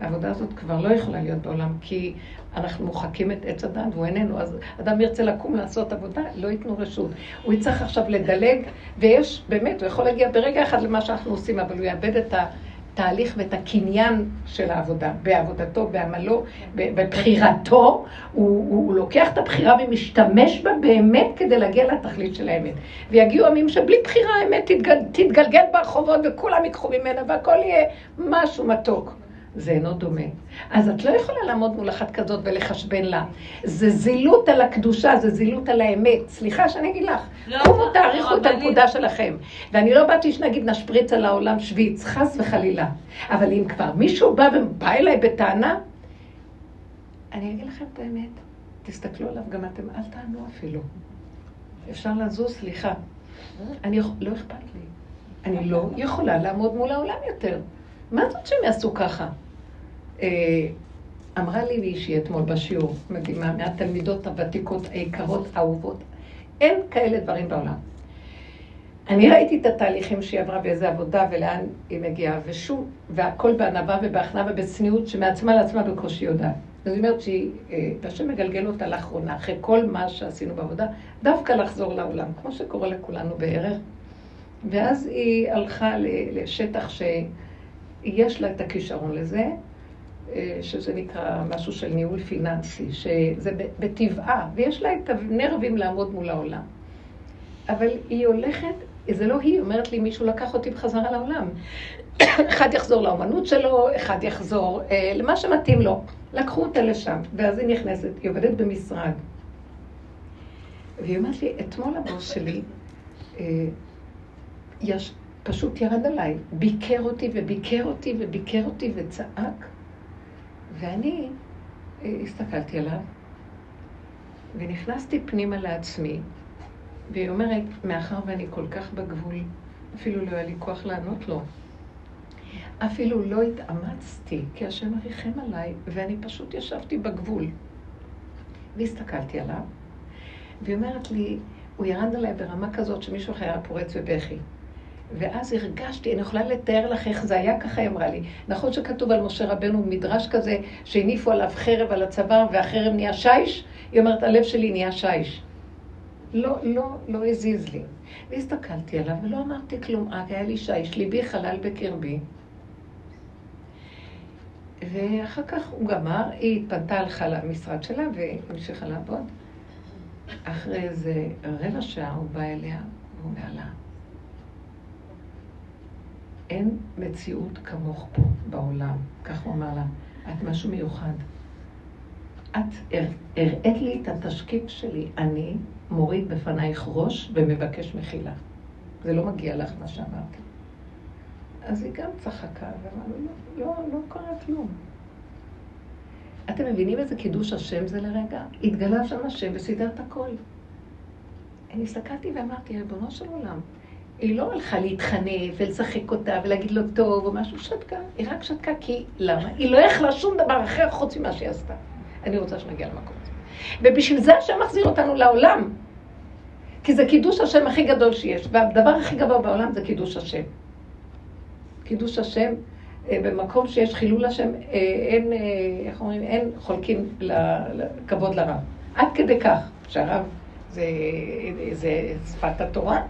העבודה הזאת כבר לא יכולה להיות בעולם, כי אנחנו מוחקים את עץ הדת והוא איננו. אז אדם ירצה לקום לעשות עבודה, לא ייתנו רשות. הוא יצטרך עכשיו לדלג, ויש, באמת, הוא יכול להגיע ברגע אחד למה שאנחנו עושים, אבל הוא יאבד את התהליך ואת הקניין של העבודה, בעבודתו, בעמלו, בבחירתו. הוא, הוא, הוא לוקח את הבחירה ומשתמש בה באמת כדי להגיע לתכלית של האמת. ויגיעו ימים שבלי בחירה האמת תתגל, תתגלגל ברחובות וכולם ייקחו ממנה והכל יהיה משהו מתוק. זה אינו דומה. אז את לא יכולה לעמוד מול אחת כזאת ולחשבן לה. זה זילות על הקדושה, זה זילות על האמת. סליחה שאני אגיד לך. לא, קומו לא, תעריכו את הנקודה שלכם. ואני לא באתי שנגיד נשפריץ על העולם שוויץ, חס וחלילה. אבל אם כבר מישהו בא ובא אליי בטענה, אני אגיד לכם את האמת. תסתכלו עליו גם אתם, אל תענו אפילו. אפשר לזוז, סליחה. אני, לא אכפת לי. אני לא יכולה לעמוד מול העולם יותר. מה זאת שהם יעשו ככה? אה, אמרה לי מישהי אתמול בשיעור, מדהימה, מהתלמידות הוותיקות, היקרות, האהובות, אין כאלה דברים בעולם. אני ראיתי את התהליכים שהיא עברה באיזה עבודה ולאן היא מגיעה, ושוב, והכל בענווה ובהכנעה ובצניעות שמעצמה לעצמה בקושי יודעת. זאת אומרת שהיא, אה, השם מגלגל אותה לאחרונה, אחרי כל מה שעשינו בעבודה, דווקא לחזור לעולם, כמו שקורה לכולנו בערך. ואז היא הלכה לשטח ש... יש לה את הכישרון לזה, אה, שזה נקרא משהו של ניהול פיננסי, שזה בטבעה, ויש לה את הנרבים לעמוד מול העולם. אבל היא הולכת, זה לא היא, אומרת לי, מישהו לקח אותי בחזרה לעולם. אחד יחזור לאומנות שלו, אחד יחזור אה, למה שמתאים לו. לקחו אותה לשם, ואז היא נכנסת, היא עובדת במשרד. והיא אומרת לי, אתמול הבוס שלי, אה, יש, פשוט ירד עליי, ביקר אותי וביקר אותי וביקר אותי וצעק. ואני אה, הסתכלתי עליו, ונכנסתי פנימה לעצמי, והיא אומרת, מאחר ואני כל כך בגבול, אפילו לא היה לי כוח לענות לו. אפילו לא התאמצתי, כי השם ריחם עליי, ואני פשוט ישבתי בגבול. והסתכלתי עליו, והיא אומרת לי, הוא ירד עליי ברמה כזאת שמישהו אחר היה פורץ בבכי. ואז הרגשתי, אני יכולה לתאר לך איך זה היה, ככה היא אמרה לי. נכון שכתוב על משה רבנו מדרש כזה, שהניפו עליו חרב על הצוואר והחרב נהיה שיש? היא אומרת, הלב שלי נהיה שיש. לא, לא, לא הזיז לי. והסתכלתי עליו ולא אמרתי כלום, רק היה לי שיש, ליבי חלל בקרבי. ואחר כך הוא גמר, היא התפנתה, הלכה למשרד שלה והמשיכה לעבוד. אחרי איזה רבע שעה הוא בא אליה, והוא אומר לה, אין מציאות כמוך פה בעולם. כך הוא אמר לה, את משהו מיוחד. את הראית לי את התשקיף שלי, אני מוריד בפנייך ראש ומבקש מחילה. זה לא מגיע לך מה שאמרתי. אז היא גם צחקה ואמרה לא, לא, לא קרה כלום. אתם מבינים איזה קידוש השם זה לרגע? התגלה שם השם וסידר את הכל. אני הסתכלתי ואמרתי, ריבונו של עולם, היא לא הלכה להתחנף ולשחק אותה ולהגיד לו טוב או משהו, שתקה. היא רק שתקה כי, למה? היא לא יכלה שום דבר אחר חוץ ממה שהיא עשתה. אני רוצה שנגיע למקום הזה. ובשביל זה השם מחזיר אותנו לעולם. כי זה קידוש השם הכי גדול שיש, והדבר הכי גבוה בעולם זה קידוש השם. קידוש השם, אה, במקום שיש חילול השם, אה, אין, אה, איך אומרים, אין חולקים לכבוד לרב. עד כדי כך שהרב זה, זה שפת התורה.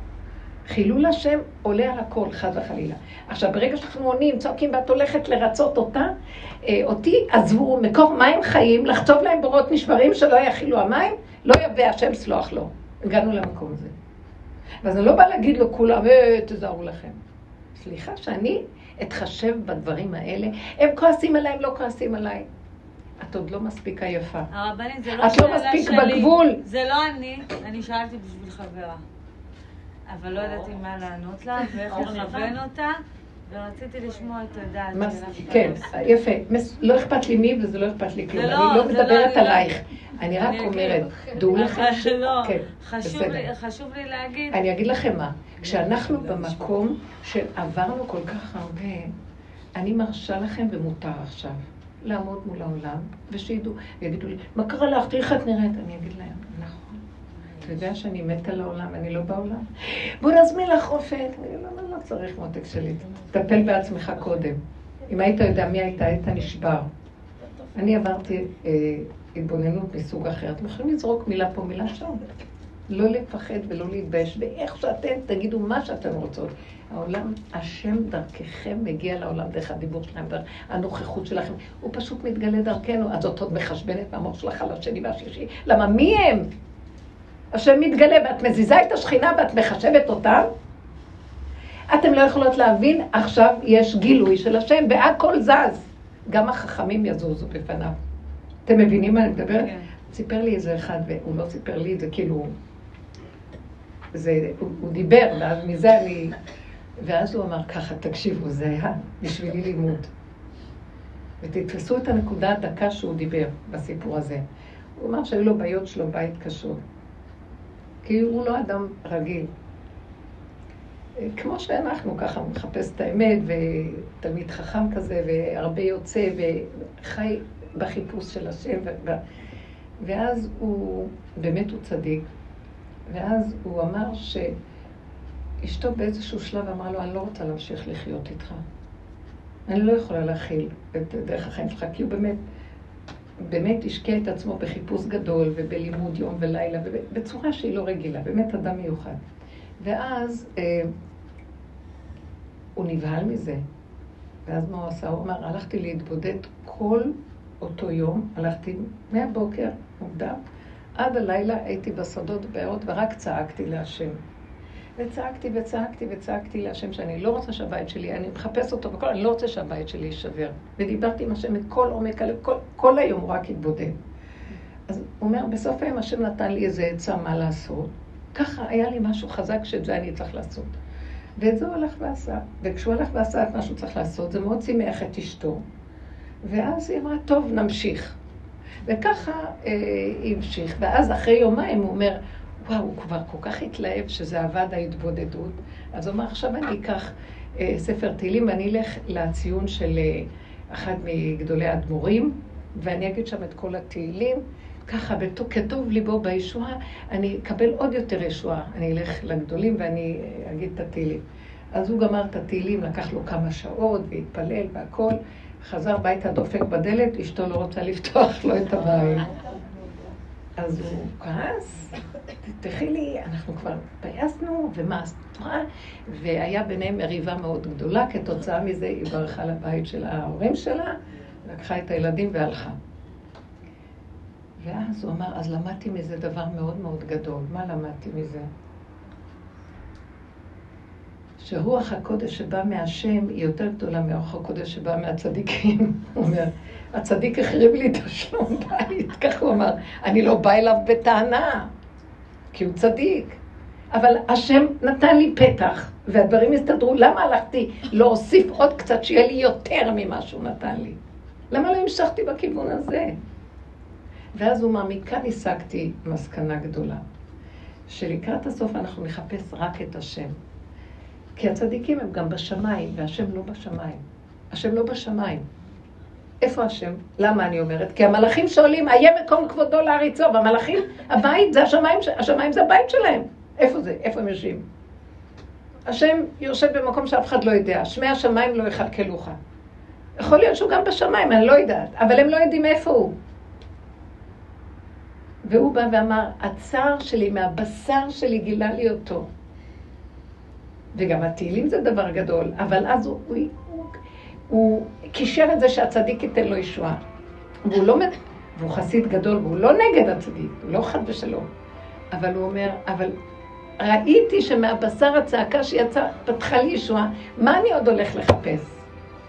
חילול השם עולה על הכל, חד וחלילה. עכשיו, ברגע שאנחנו עונים, צועקים ואת הולכת לרצות אותה, אותי עזבו מקור מים חיים, לחצוב להם בורות נשברים שלא יכילו המים, לא יבא השם סלוח לו. הגענו למקום הזה. ואז אני לא באה להגיד לו כולם, אה, תזהרו לכם. סליחה שאני אתחשב בדברים האלה. הם כועסים עליי, הם לא כועסים עליי. את עוד לא מספיק עייפה. הרבנית, זה לא שאלה שלי. את לא מספיק בגבול. זה לא אני, אני שאלתי בשביל חברה. אבל לא ידעתי מה לענות לה ואיך לכוון אותה. ורציתי לשמוע את הדעת. כן, יפה. לא אכפת לי מי וזה לא אכפת לי כלום. אני לא, לא מדברת לא- עלייך. אני רק אומרת, דעו לכם ש... לא, כן, חשוב לי להגיד... אני אגיד לכם מה. כשאנחנו במקום שעברנו כל כך הרבה, אני מרשה לכם ומותר עכשיו לעמוד מול העולם, ושידעו, ויגידו לי, מה קרה לך? תראי איך את נראית. אני אגיד להם. אתה יודע שאני מתה לעולם, אני לא בעולם? בוא נזמין לך רופא. אני לא, לא, לא צריך מותק שלי. תטפל בעצמך קודם. אם היית יודע מי הייתה, היית נשבר. אני עברתי אה, התבוננות מסוג אחר. אתם יכולים לזרוק מילה פה, מילה שם. לא לפחד ולא להתבייש, ואיך שאתם תגידו מה שאתם רוצות. העולם, השם דרככם מגיע לעולם דרך הדיבור שלכם, דרך הנוכחות שלכם. הוא פשוט מתגלה דרכנו. אז זאת עוד מחשבנת מהמוח שלך על השני והשישי. למה מי הם? השם מתגלה ואת מזיזה את השכינה ואת מחשבת אותם? אתם לא יכולות להבין, עכשיו יש גילוי של השם, והכל זז. גם החכמים יזוזו בפניו. אתם מבינים מה אני מדברת? כן. סיפר לי איזה אחד, והוא לא סיפר לי, זה כאילו... זה, הוא, הוא דיבר, ואז מזה אני... ואז הוא אמר ככה, תקשיבו, זה היה בשבילי לימוד. ותתפסו את הנקודה הדקה שהוא דיבר בסיפור הזה. הוא אמר שהיו לו בעיות שלו בית קשות. כי הוא לא אדם רגיל. כמו שאנחנו ככה מחפש את האמת, ותלמיד חכם כזה, והרבה יוצא, וחי בחיפוש של השם. ואז הוא, באמת הוא צדיק, ואז הוא אמר שאשתו באיזשהו שלב אמרה לו, אני לא רוצה להמשיך לחיות איתך. אני לא יכולה להכיל את דרך החיים שלך, כי הוא באמת, באמת השקיע את עצמו בחיפוש גדול ובלימוד יום ולילה, בצורה שהיא לא רגילה, באמת אדם מיוחד. ואז אה, הוא נבהל מזה. ואז מה הוא עשה? הוא אמר, הלכתי להתבודד כל אותו יום, הלכתי מהבוקר, מוקדם, עד הלילה הייתי בשדות בעוד ורק צעקתי להשם. וצעקתי וצעקתי וצעקתי להשם שאני לא רוצה שהבית שלי, אני מחפש אותו וכל, אני לא רוצה שהבית שלי יישבר. ודיברתי עם השם את כל עומק הלב, כל, כל היום רק התבודד. אז הוא אומר, בסוף היום השם נתן לי איזה עצה מה לעשות. ככה היה לי משהו חזק שאת זה אני צריך לעשות. ואת זה הוא הלך ועשה. וכשהוא הלך ועשה את מה שהוא צריך לעשות, זה מאוד שימח את אשתו. ואז היא אמרה, טוב, נמשיך. וככה אה, המשיך. ואז אחרי יומיים הוא אומר, וואו, הוא כבר כל כך התלהב שזה עבד ההתבודדות. אז הוא אמר, עכשיו אני אקח אה, ספר תהילים ואני אלך לציון של אה, אחד מגדולי האדמו"רים, ואני אגיד שם את כל התהילים. ככה, כטוב ליבו בישועה, אני אקבל עוד יותר ישועה. אני אלך לגדולים ואני אה, אגיד את התהילים. אז הוא גמר את התהילים, לקח לו כמה שעות והתפלל והכל. חזר הביתה, דופק בדלת, אשתו לא רוצה לפתוח לו את הבית. אז הוא כעס, תתחי לי, אנחנו כבר התפייסנו, ומה עשתה? והיה ביניהם מריבה מאוד גדולה, כתוצאה מזה היא ברחה לבית של ההורים שלה, לקחה את הילדים והלכה. ואז הוא אמר, אז למדתי מזה דבר מאוד מאוד גדול. מה למדתי מזה? שרוח הקודש שבא מהשם היא יותר גדולה מרוח הקודש שבא מהצדיקים. הוא אומר, הצדיק החריב לי את השלום בית, כך הוא אמר. אני לא בא אליו בטענה, כי הוא צדיק. אבל השם נתן לי פתח, והדברים הסתדרו. למה הלכתי להוסיף עוד קצת, שיהיה לי יותר ממה שהוא נתן לי? למה לא המשכתי בכיוון הזה? ואז הוא אמר, מכאן השגתי מסקנה גדולה, שלקראת הסוף אנחנו נחפש רק את השם. כי הצדיקים הם גם בשמיים, והשם לא בשמיים. השם לא בשמיים. איפה השם? למה אני אומרת? כי המלאכים שואלים, איה מקום כבודו להריצו, והמלאכים, הבית זה השמיים, השמיים זה הבית שלהם. איפה זה? איפה הם יושבים? השם יושב במקום שאף אחד לא יודע, שמי השמיים לא יכלכלוך. יכול להיות שהוא גם בשמיים, אני לא יודעת, אבל הם לא יודעים איפה הוא. והוא בא ואמר, הצער שלי, מהבשר שלי גילה לי אותו. וגם התהילים זה דבר גדול, אבל אז הוא, הוא, הוא, קישר את זה שהצדיק ייתן לו ישועה. והוא לא, והוא חסיד גדול, והוא לא נגד הצדיק, הוא לא חד ושלום. אבל הוא אומר, אבל ראיתי שמהבשר הצעקה שיצאה, פתחה לי ישועה, מה אני עוד הולך לחפש?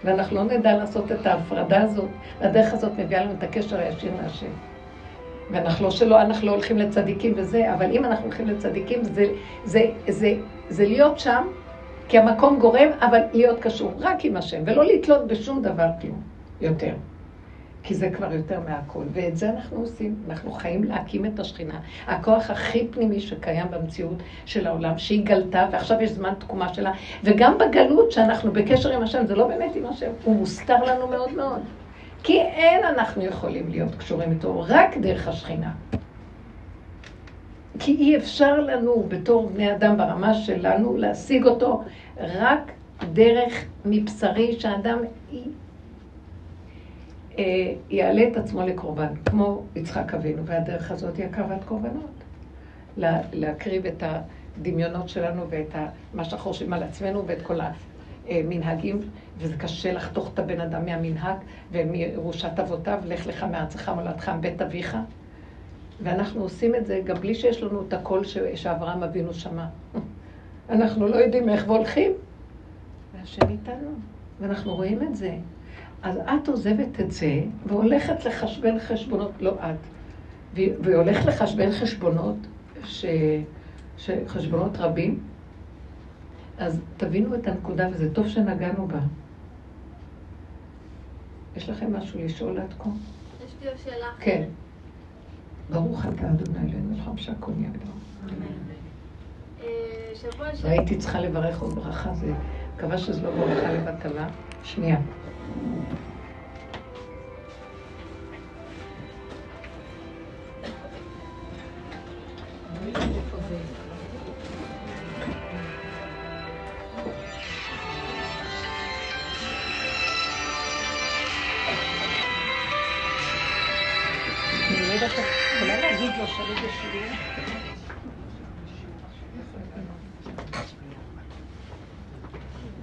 ואנחנו לא נדע לעשות את ההפרדה הזאת, והדרך הזאת מביאה לנו את הקשר הישיר להשם. ואנחנו לא שלא, אנחנו לא הולכים לצדיקים וזה, אבל אם אנחנו הולכים לצדיקים, זה, זה, זה, זה להיות שם, כי המקום גורם, אבל להיות קשור רק עם השם, ולא לתלות בשום דבר כלום יותר. כי זה כבר יותר מהכל. ואת זה אנחנו עושים. אנחנו חיים להקים את השכינה. הכוח הכי פנימי שקיים במציאות של העולם, שהיא גלתה, ועכשיו יש זמן תקומה שלה, וגם בגלות שאנחנו בקשר עם השם, זה לא באמת עם השם, הוא מוסתר לנו מאוד מאוד. כי אין אנחנו יכולים להיות קשורים איתו, רק דרך השכינה. כי אי אפשר לנו, בתור בני אדם ברמה שלנו, להשיג אותו רק דרך מבשרי, שהאדם אה, יעלה את עצמו לקורבן, כמו יצחק אבינו, והדרך הזאת היא הקרבת קורבנות. להקריב את הדמיונות שלנו ואת מה שאנחנו חושבים על עצמנו ואת כל המנהגים, וזה קשה לחתוך את הבן אדם מהמנהג ומירושת אבותיו, לך לך מארצך מולדך מבית אביך. ואנחנו עושים את זה גם בלי שיש לנו את הקול שאברהם אבינו שמע. אנחנו לא יודעים איך והולכים, והשם איתנו, ואנחנו רואים את זה. אז את עוזבת את זה והולכת לחשבן חשבונות, לא את, והיא הולכת לחשבן חשבונות, ש... חשבונות רבים, אז תבינו את הנקודה, וזה טוב שנגענו בה. יש לכם משהו לשאול עד כה? יש לי שאלה. כן. ברוך אתה אדוני אלינו, לך שהכל יהיה אה, הייתי צריכה לברך עוד ברכה, זה מקווה שזה לא ברכה לבטלה. שנייה.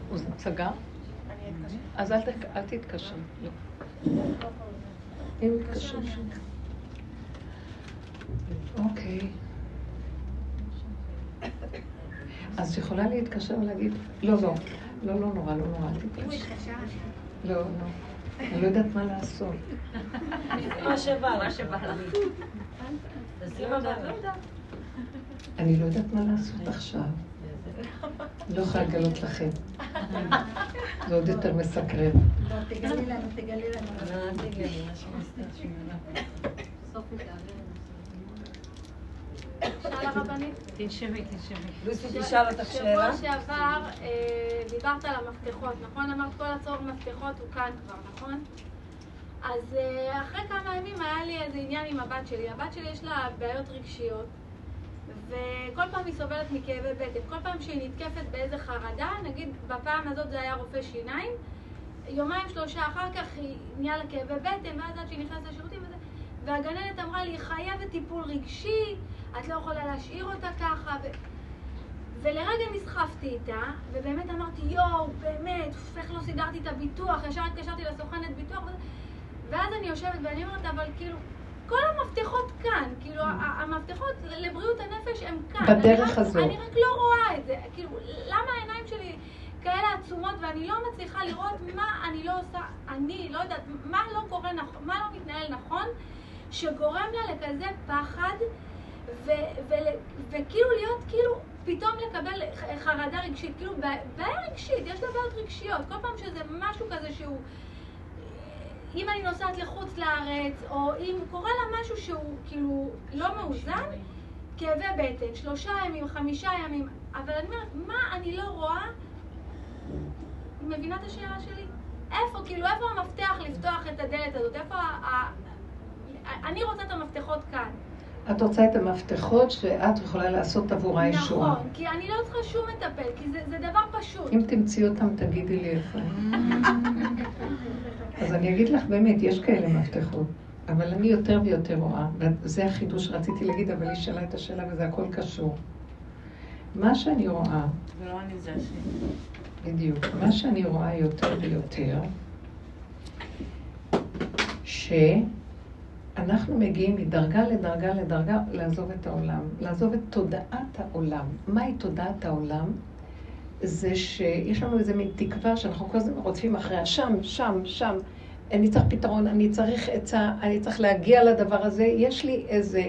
הוא סגר? אז אל תתקשר. לא. אם יתקשר אוקיי. אז יכולה להתקשר ולהגיד, לא, לא, לא, לא נורא, לא נורא, אל תתקשר. לא, לא. אני לא יודעת מה לעשות. מה שבא, מה שבא לך. אני לא יודעת מה לעשות עכשיו. לא יכולה לגלות לכם. זה עוד יותר מסקרן. לא, תגלי לנו, תגלי לנו. שבוע שעבר אה, דיברת על המפתחות, נכון? אמרת כל הצורך מפתחות הוא כאן כבר, נכון? אז אה, אחרי כמה ימים היה לי איזה עניין עם הבת שלי. הבת שלי יש לה בעיות רגשיות. וכל פעם היא סובלת מכאבי בטן. כל פעם שהיא נתקפת באיזה חרדה, נגיד בפעם הזאת זה היה רופא שיניים, יומיים שלושה אחר כך היא נהיה לה כאבי בטן, ואז עד שהיא נכנסת לשירותים וזה, והגננת אמרה לי, היא חייבת טיפול רגשי, את לא יכולה להשאיר אותה ככה. ו... ולרגע נסחפתי איתה, ובאמת אמרתי, יואו, באמת, איך לא סידרתי את הביטוח, ישר התקשרתי לסוכנת ביטוח, ואז אני יושבת ואני אומרת, אבל כאילו, כל המפתחות כאן, כאילו, המפתחות לבריאות הנפש הם כאן. בדרך הזו. אני רק לא רואה את זה. כאילו, למה העיניים שלי כאלה עצומות ואני לא מצליחה לראות מה אני לא עושה, אני לא יודעת, מה לא קורה נכון, מה לא מתנהל נכון, שגורם לה לכזה פחד, וכאילו להיות, כאילו, פתאום לקבל חרדה רגשית, כאילו בעיה רגשית, יש לה בעיות רגשיות, כל פעם שזה משהו כזה שהוא אם אני נוסעת לחוץ לארץ, או אם קורה לה משהו שהוא כאילו לא מאוזן, כאבי בטן, שלושה ימים, חמישה ימים, אבל אני אומרת, מה אני לא רואה? מבינה את השאלה שלי? איפה, כאילו, איפה המפתח לפתוח את הדלת הזאת? איפה ה... אני רוצה את המפתחות כאן. את רוצה את המפתחות שאת יכולה לעשות עבורה ישועה. נכון, כי אני לא צריכה שום מטפל, כי זה, זה דבר פשוט. אם תמצאי אותם, תגידי לי איפה. אז אני אגיד לך, באמת, יש כאלה מפתחות. אבל אני יותר ויותר רואה, וזה החידוש שרציתי להגיד, אבל היא שאלה את השאלה וזה הכל קשור. מה שאני רואה... זה לא אני, זה השם. בדיוק. מה שאני רואה יותר ויותר, שאנחנו מגיעים מדרגה לדרגה לדרגה לעזוב את העולם, לעזוב את תודעת העולם. מהי תודעת העולם? זה שיש לנו איזה מין תקווה שאנחנו כל הזמן רודפים אחריה, שם, שם, שם. אני צריך פתרון, אני צריך עצה, אני צריך להגיע לדבר הזה. יש לי איזה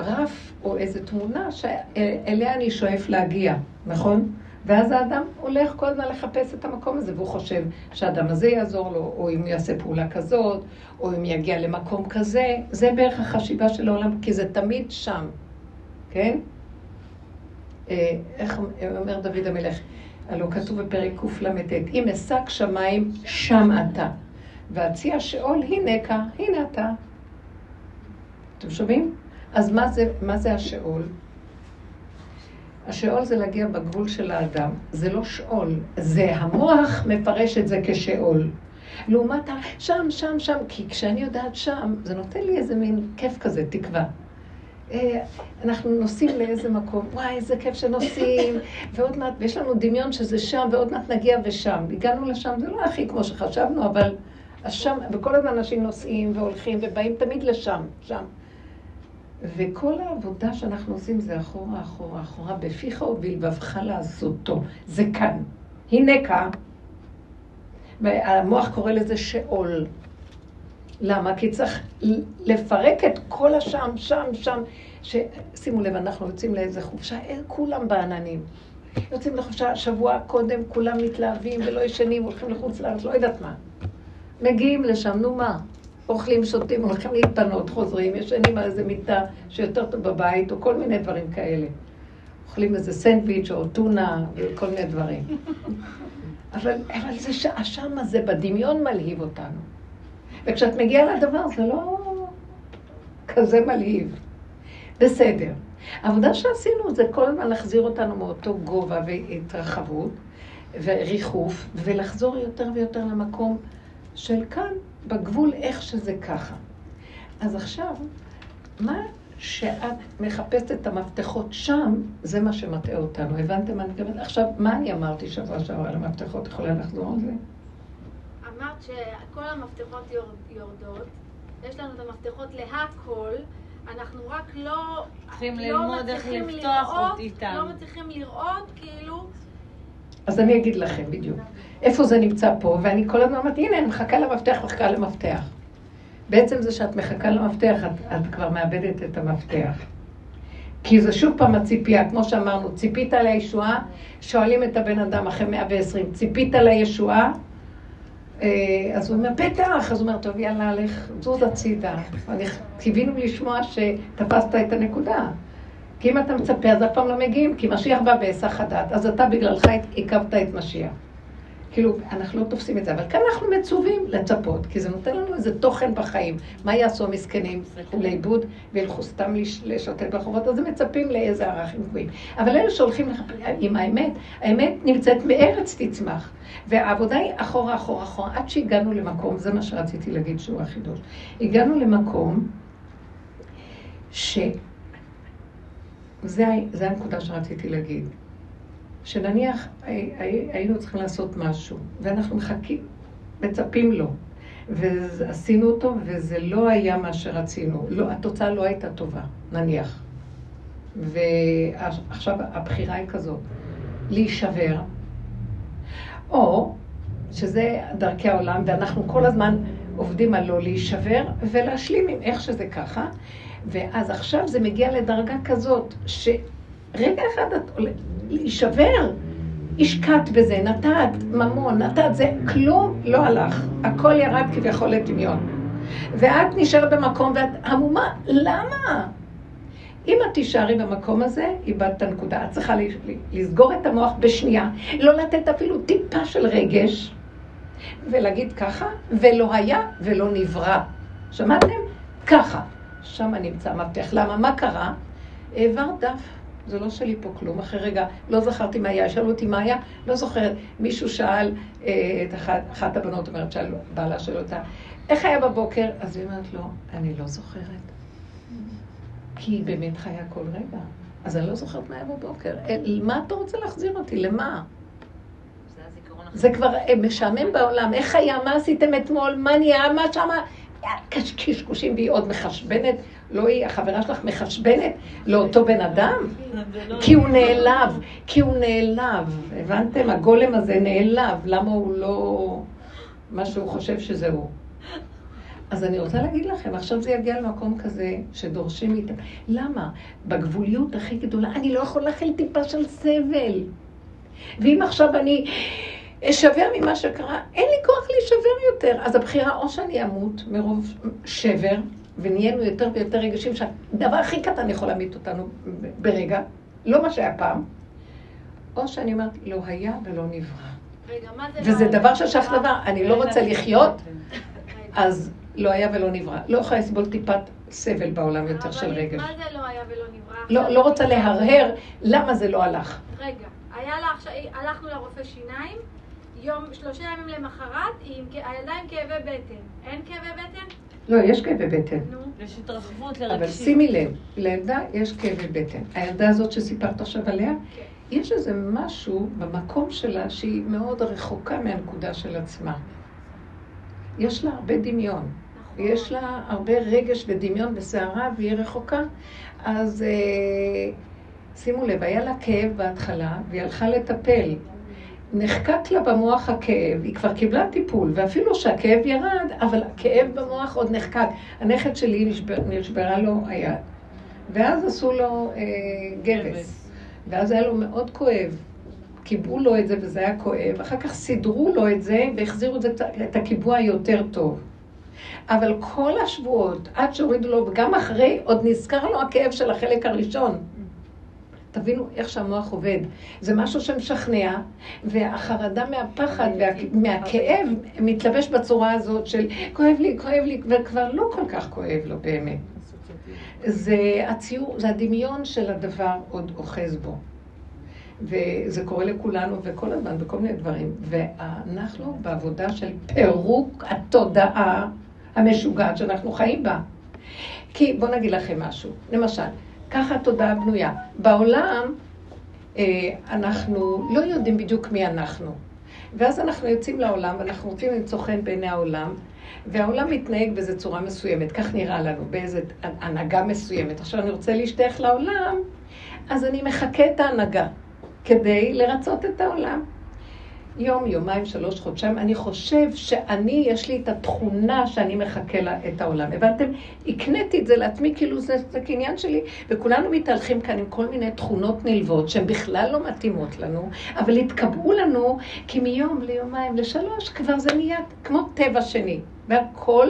רף או איזה תמונה שאליה אני שואף להגיע, נכון? ואז האדם הולך כל הזמן לחפש את המקום הזה, והוא חושב שהאדם הזה יעזור לו, או אם הוא יעשה פעולה כזאת, או אם יגיע למקום כזה. זה בערך החשיבה של העולם, כי זה תמיד שם, כן? אה, איך אומר דוד המלך? הלוא כתוב בפרק קלט, אם אשק שמיים, שם אתה. והציע שאול, הנה כאן, הנה אתה. אתם שומעים? אז מה זה, מה זה השאול? השאול זה להגיע בגבול של האדם, זה לא שאול, זה המוח מפרש את זה כשאול. לעומת ה... שם, שם, שם, כי כשאני יודעת שם, זה נותן לי איזה מין כיף כזה, תקווה. אה, אנחנו נוסעים לאיזה מקום, וואי, איזה כיף שנוסעים, ועוד מעט, ויש לנו דמיון שזה שם, ועוד מעט נגיע ושם. הגענו לשם, זה לא הכי כמו שחשבנו, אבל שם, וכל הזמן אנשים נוסעים והולכים ובאים תמיד לשם, שם. וכל העבודה שאנחנו עושים זה אחורה, אחורה, אחורה, בפיך ובלבבך לעשותו. זה כאן. הנה כאן. והמוח קורא לזה שאול. למה? כי צריך לפרק את כל השם, שם, שם. שימו לב, אנחנו יוצאים לאיזה חופשה, אין כולם בעננים. יוצאים לחופשה שבוע קודם, כולם מתלהבים ולא ישנים, הולכים לחוץ לארץ, לא יודעת מה. מגיעים לשם, נו מה? אוכלים, שותים, הולכים להתפנות, חוזרים, ישנים על איזה מיטה שיותר טוב בבית, או כל מיני דברים כאלה. אוכלים איזה סנדוויץ' או טונה וכל מיני דברים. אבל, אבל זה שהשם הזה בדמיון מלהיב אותנו. וכשאת מגיעה לדבר זה לא כזה מלהיב. בסדר. העבודה שעשינו זה כל הזמן להחזיר אותנו מאותו גובה והתרחבות וריחוף, ולחזור יותר ויותר למקום של כאן, בגבול איך שזה ככה. אז עכשיו, מה שאת מחפשת את המפתחות שם, זה מה שמטעה אותנו. הבנתם מה אני מתכוונת? עכשיו, מה אני אמרתי שבוע שעבר על המפתחות? יכולה לחזור על זה? אמרת שכל המפתחות יורדות, יש לנו את המפתחות להכל, אנחנו רק לא... צריכים לא ללמוד איך לפתוח אותם. לא מצליחים לראות, כאילו... אז אני אגיד לכם בדיוק. איפה זה נמצא פה, ואני כל הזמן אומרת, הנה, אני מחכה למפתח, מחכה למפתח. בעצם זה שאת מחכה למפתח, את, את כבר מאבדת את המפתח. כי זה שוב פעם הציפייה, כמו שאמרנו, ציפית לישועה, שואלים את הבן אדם אחרי 120, ציפית לישועה? אה, אז הוא אומר, בטח, אז הוא אומר, טוב, יאללה, לך, זוז הצידה. קיווינו לשמוע שתפסת את הנקודה. כי אם אתה מצפה, אז אף פעם לא מגיעים, כי משיח בא בהיסח הדעת. אז אתה בגללך עיכבת את משיח. כאילו, אנחנו לא תופסים את זה, אבל כאן אנחנו מצווים לצפות, כי זה נותן לנו איזה תוכן בחיים. מה יעשו המסכנים? ילכו לאיבוד וילכו סתם לשוטט ברחובות, אז הם מצפים לאיזה ערכים גבוהים. אבל אלה שהולכים לחפש עם האמת, האמת נמצאת מארץ תצמח. והעבודה היא אחורה, אחורה, אחורה, עד שהגענו למקום, זה מה שרציתי להגיד שהוא החידוש. הגענו למקום ש... זה, זה הנקודה שרציתי להגיד. שנניח היינו צריכים לעשות משהו, ואנחנו מחכים, מצפים לו, ועשינו אותו, וזה לא היה מה שרצינו. לא, התוצאה לא הייתה טובה, נניח. ועכשיו הבחירה היא כזאת, להישבר, או שזה דרכי העולם, ואנחנו כל הזמן עובדים על לא להישבר, ולהשלים עם איך שזה ככה, ואז עכשיו זה מגיע לדרגה כזאת, שרגע אחד את להישבר. השקעת בזה, נתת ממון, נתת זה, כלום לא הלך. הכל ירד כביכול לטמיון. ואת נשארת במקום ואת המומה, למה? אם את תישארי במקום הזה, איבדת את הנקודה. את צריכה לסגור את המוח בשנייה, לא לתת אפילו טיפה של רגש, ולהגיד ככה, ולא היה ולא נברא. שמעתם? ככה. שם נמצא המפתח. למה? מה קרה? העברת דף. זה לא שלי פה כלום. אחרי רגע, לא זכרתי מה היה, שאלו אותי מה היה, לא זוכרת. מישהו שאל אה, את אחת, אחת הבנות, אומרת, שאל, בעלה של אותה, איך היה בבוקר? אז היא אומרת לו, אני לא זוכרת. כי היא באמת חיה כל רגע. אז אני לא זוכרת מה היה בבוקר. אה, מה אתה רוצה להחזיר אותי? למה? זה כבר אה, משעמם בעולם. איך היה? מה עשיתם אתמול? מה נהיה? מה שמה? קשקושים והיא עוד מחשבנת. לא היא, החברה שלך מחשבנת לאותו בן אדם? כי הוא נעלב, כי הוא נעלב. הבנתם? הגולם הזה נעלב. למה הוא לא... מה שהוא חושב שזה הוא. אז אני רוצה להגיד לכם, עכשיו זה יגיע למקום כזה שדורשים איתם. למה? בגבוליות הכי גדולה, אני לא יכול להכיל טיפה של סבל. ואם עכשיו אני אשבר ממה שקרה, אין לי כוח להישבר יותר. אז הבחירה, או שאני אמות מרוב שבר, ונהיינו יותר ויותר רגישים, שהדבר הכי קטן יכול להמית אותנו ברגע, לא מה שהיה פעם, או שאני אומרת, לא היה ולא נברא. רגע, מה זה וזה לא דבר ששייך דבר, אני לא רוצה לחיות, אז לא היה ולא נברא. לא יכולה לסבול טיפת סבל בעולם יותר של רגש. מה זה לא היה ולא נברא? לא, לא רוצה להרהר למה זה לא הלך. רגע, היה לך, הלכנו לרופא שיניים, יום, שלושה ימים למחרת, הילדה עם כאבי בטן. אין כאבי בטן? לא, יש כאבי בטן. יש התרחבות לרגשים. אבל שימי לב, לילדה יש כאבי בטן. הילדה הזאת שסיפרת עכשיו עליה, כן. יש איזה משהו במקום שלה שהיא מאוד רחוקה מהנקודה של עצמה. יש לה הרבה דמיון. נכון. יש לה הרבה רגש ודמיון וסערה והיא רחוקה. אז אה, שימו לב, היה לה כאב בהתחלה והיא הלכה לטפל. נחקק לה במוח הכאב, היא כבר קיבלה טיפול, ואפילו שהכאב ירד, אבל הכאב במוח עוד נחקק. הנכד שלי נשבר, נשברה לו היד, ואז עשו לו אה, גבס, ואז היה לו מאוד כואב. קיבעו לו את זה וזה היה כואב, אחר כך סידרו לו את זה והחזירו את, זה, את הקיבוע היותר טוב. אבל כל השבועות, עד שהורידו לו, וגם אחרי, עוד נזכר לו הכאב של החלק הראשון. תבינו איך שהמוח עובד. זה משהו שמשכנע, והחרדה מהפחד ומהכאב מתלבש בצורה הזאת של כואב לי, כואב לי, וכבר לא כל כך כואב לו באמת. זה הציור, זה הדמיון של הדבר עוד אוחז בו. וזה קורה לכולנו וכל הזמן, בכל מיני דברים. ואנחנו בעבודה של פירוק התודעה המשוגעת שאנחנו חיים בה. כי בואו נגיד לכם משהו. למשל, ככה התודעה בנויה. בעולם אה, אנחנו לא יודעים בדיוק מי אנחנו. ואז אנחנו יוצאים לעולם ואנחנו רוצים למצוא חן בעיני העולם, והעולם מתנהג באיזו צורה מסוימת, כך נראה לנו, באיזו הנהגה מסוימת. עכשיו אני רוצה להשתייך לעולם, אז אני מחקה את ההנהגה כדי לרצות את העולם. יום, יומיים, שלוש, חודשיים, אני חושב שאני, יש לי את התכונה שאני מחכה לה את העולם. הבנתם? הקניתי את זה לעצמי, כאילו זה, זה קניין שלי, וכולנו מתהלכים כאן עם כל מיני תכונות נלוות שהן בכלל לא מתאימות לנו, אבל התקבעו לנו כי מיום ליומיים לשלוש כבר זה נהיה כמו טבע שני, והכל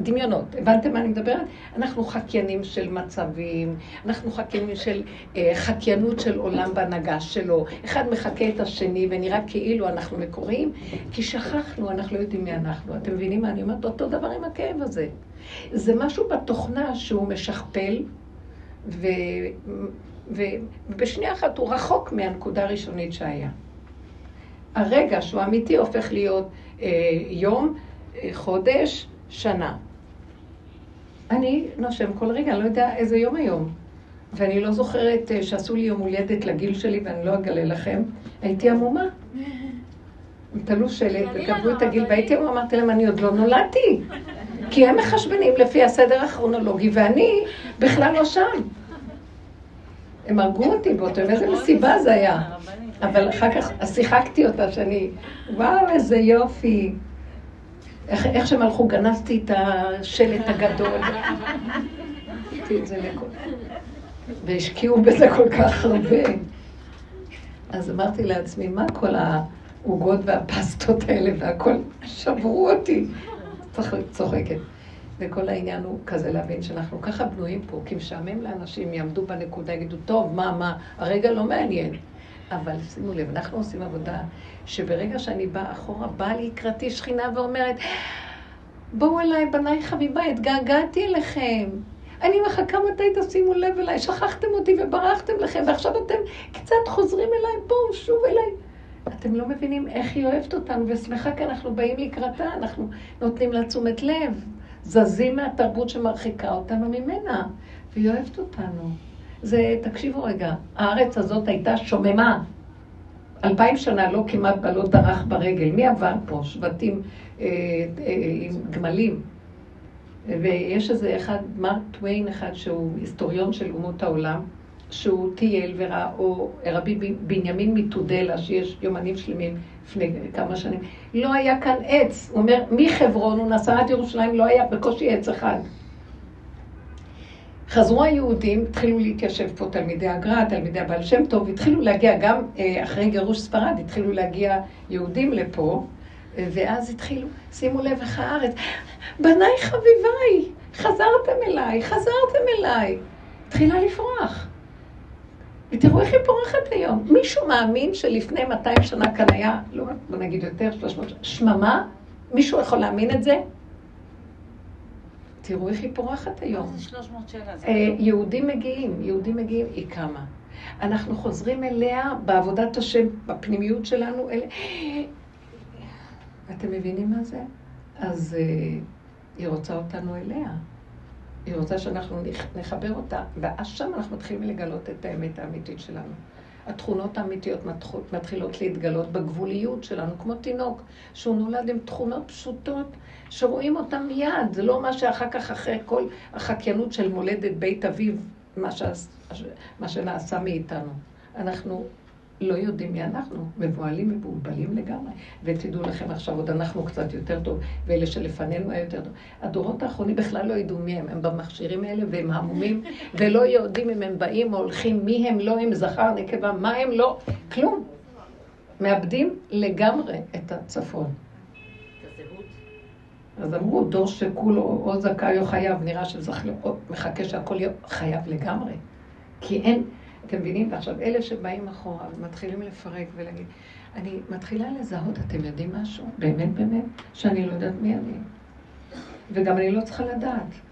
דמיונות. הבנתם מה אני מדברת? אנחנו חקיינים של מצבים, אנחנו חקיינים של אה, חקיינות של עולם בהנהגה שלו. אחד מחקה את השני ונראה כאילו אנחנו מקוריים, כי שכחנו, אנחנו לא יודעים מי אנחנו. אתם מבינים מה אני אומרת? אותו דבר עם הכאב הזה. זה משהו בתוכנה שהוא משכפל, ו... ובשנייה אחת הוא רחוק מהנקודה הראשונית שהיה. הרגע שהוא אמיתי הופך להיות אה, יום, אה, חודש, שנה. אני נושם כל רגע, אני לא יודע איזה יום היום. ואני לא זוכרת אה, שעשו לי יום הולדת לגיל שלי, ואני לא אגלה לכם, הייתי עמומה. הם תלו שלט וקבעו את הגיל, והייתי עמומה, אמרתי להם, אני עוד לא נולדתי. כי הם מחשבנים לפי הסדר הכרונולוגי, ואני בכלל לא שם. הם הרגו אותי באותו יום, איזה מסיבה זה היה. אבל אחר כך שיחקתי אותה שאני, וואו, איזה יופי. איך, איך שהם הלכו, גנזתי את השלט הגדול. זה. והשקיעו בזה כל כך הרבה. אז אמרתי לעצמי, מה כל העוגות והפסטות האלה והכל? שברו אותי. צוחקת. וכל העניין הוא כזה להבין שאנחנו ככה בנויים פה, כי משעמם לאנשים, יעמדו בנקודה, יגידו, טוב, מה, מה, הרגע לא מעניין. אבל שימו לב, אנחנו עושים עבודה שברגע שאני באה אחורה, באה לקראתי שכינה ואומרת, בואו אליי, בניי חביבה, התגעגעתי אליכם. אני מחכה מתי תשימו לב אליי, שכחתם אותי וברחתם לכם, ועכשיו אתם קצת חוזרים אליי, בואו, שוב אליי. אתם לא מבינים איך היא אוהבת אותנו, ושמחה כי אנחנו באים לקראתה, אנחנו נותנים לה תשומת לב, זזים מהתרבות שמרחיקה אותנו ממנה, והיא אוהבת אותנו. זה, תקשיבו רגע, הארץ הזאת הייתה שוממה. אלפיים שנה לא כמעט לא דרך ברגל. מי עבר פה? שבטים אה, אה, עם גמלים. ויש איזה אחד, מרק טוויין אחד שהוא היסטוריון של אומות העולם, שהוא טייל וראה, או רבי בנימין מתודלה, שיש יומנים שלמים לפני כמה שנים, לא היה כאן עץ. הוא אומר, מחברון הוא נסע עד ירושלים, לא היה בקושי עץ אחד. חזרו היהודים, התחילו להתיישב פה תלמידי הגר"א, תלמידי הבעל שם טוב, התחילו להגיע גם אה, אחרי גירוש ספרד, התחילו להגיע יהודים לפה, ואז התחילו, שימו לב איך הארץ, בניי חביביי, חזרתם אליי, חזרתם אליי. התחילה לפרוח. ותראו איך היא פורחת היום. מישהו מאמין שלפני 200 שנה כאן היה, לא, בוא נגיד יותר, 300 שנה, שממה? מישהו יכול להאמין את זה? תראו איך היא פורחת היום. מה זה 300 שנה? אה, יהודים מגיעים, יהודים מגיעים, היא קמה. אנחנו חוזרים אליה בעבודת השם, בפנימיות שלנו. אל... אתם מבינים מה זה? אז uh, היא רוצה אותנו אליה. היא רוצה שאנחנו נחבר אותה, ואז שם אנחנו מתחילים לגלות את האמת האמיתית שלנו. התכונות האמיתיות מתחילות להתגלות בגבוליות שלנו, כמו תינוק שהוא נולד עם תכונות פשוטות שרואים אותן מיד, זה לא מה שאחר כך, אחרי כל החקיינות של מולדת בית אביו, מה, ש... מה שנעשה מאיתנו. אנחנו לא יודעים מי אנחנו, מבוהלים מבולבלים לגמרי. ותדעו לכם עכשיו, עוד אנחנו קצת יותר טוב, ואלה שלפנינו היה יותר טוב. הדורות האחרונים בכלל לא ידעו מי הם, הם במכשירים האלה והם המומים, ולא יודעים אם הם באים או הולכים, מי הם, לא הם, זכר, נקבה, מה הם, לא, כלום. מאבדים לגמרי את הצפון. אז אמרו, דור שכולו או זכאי או חייב, נראה שזכאי, מחכה שהכל יהיה חייב לגמרי. כי אין, אתם מבינים? ועכשיו, אלה שבאים אחורה ומתחילים לפרק ולהגיד, אני מתחילה לזהות, אתם יודעים משהו? באמת באמת? שאני לא יודעת מי אני. וגם אני לא צריכה לדעת.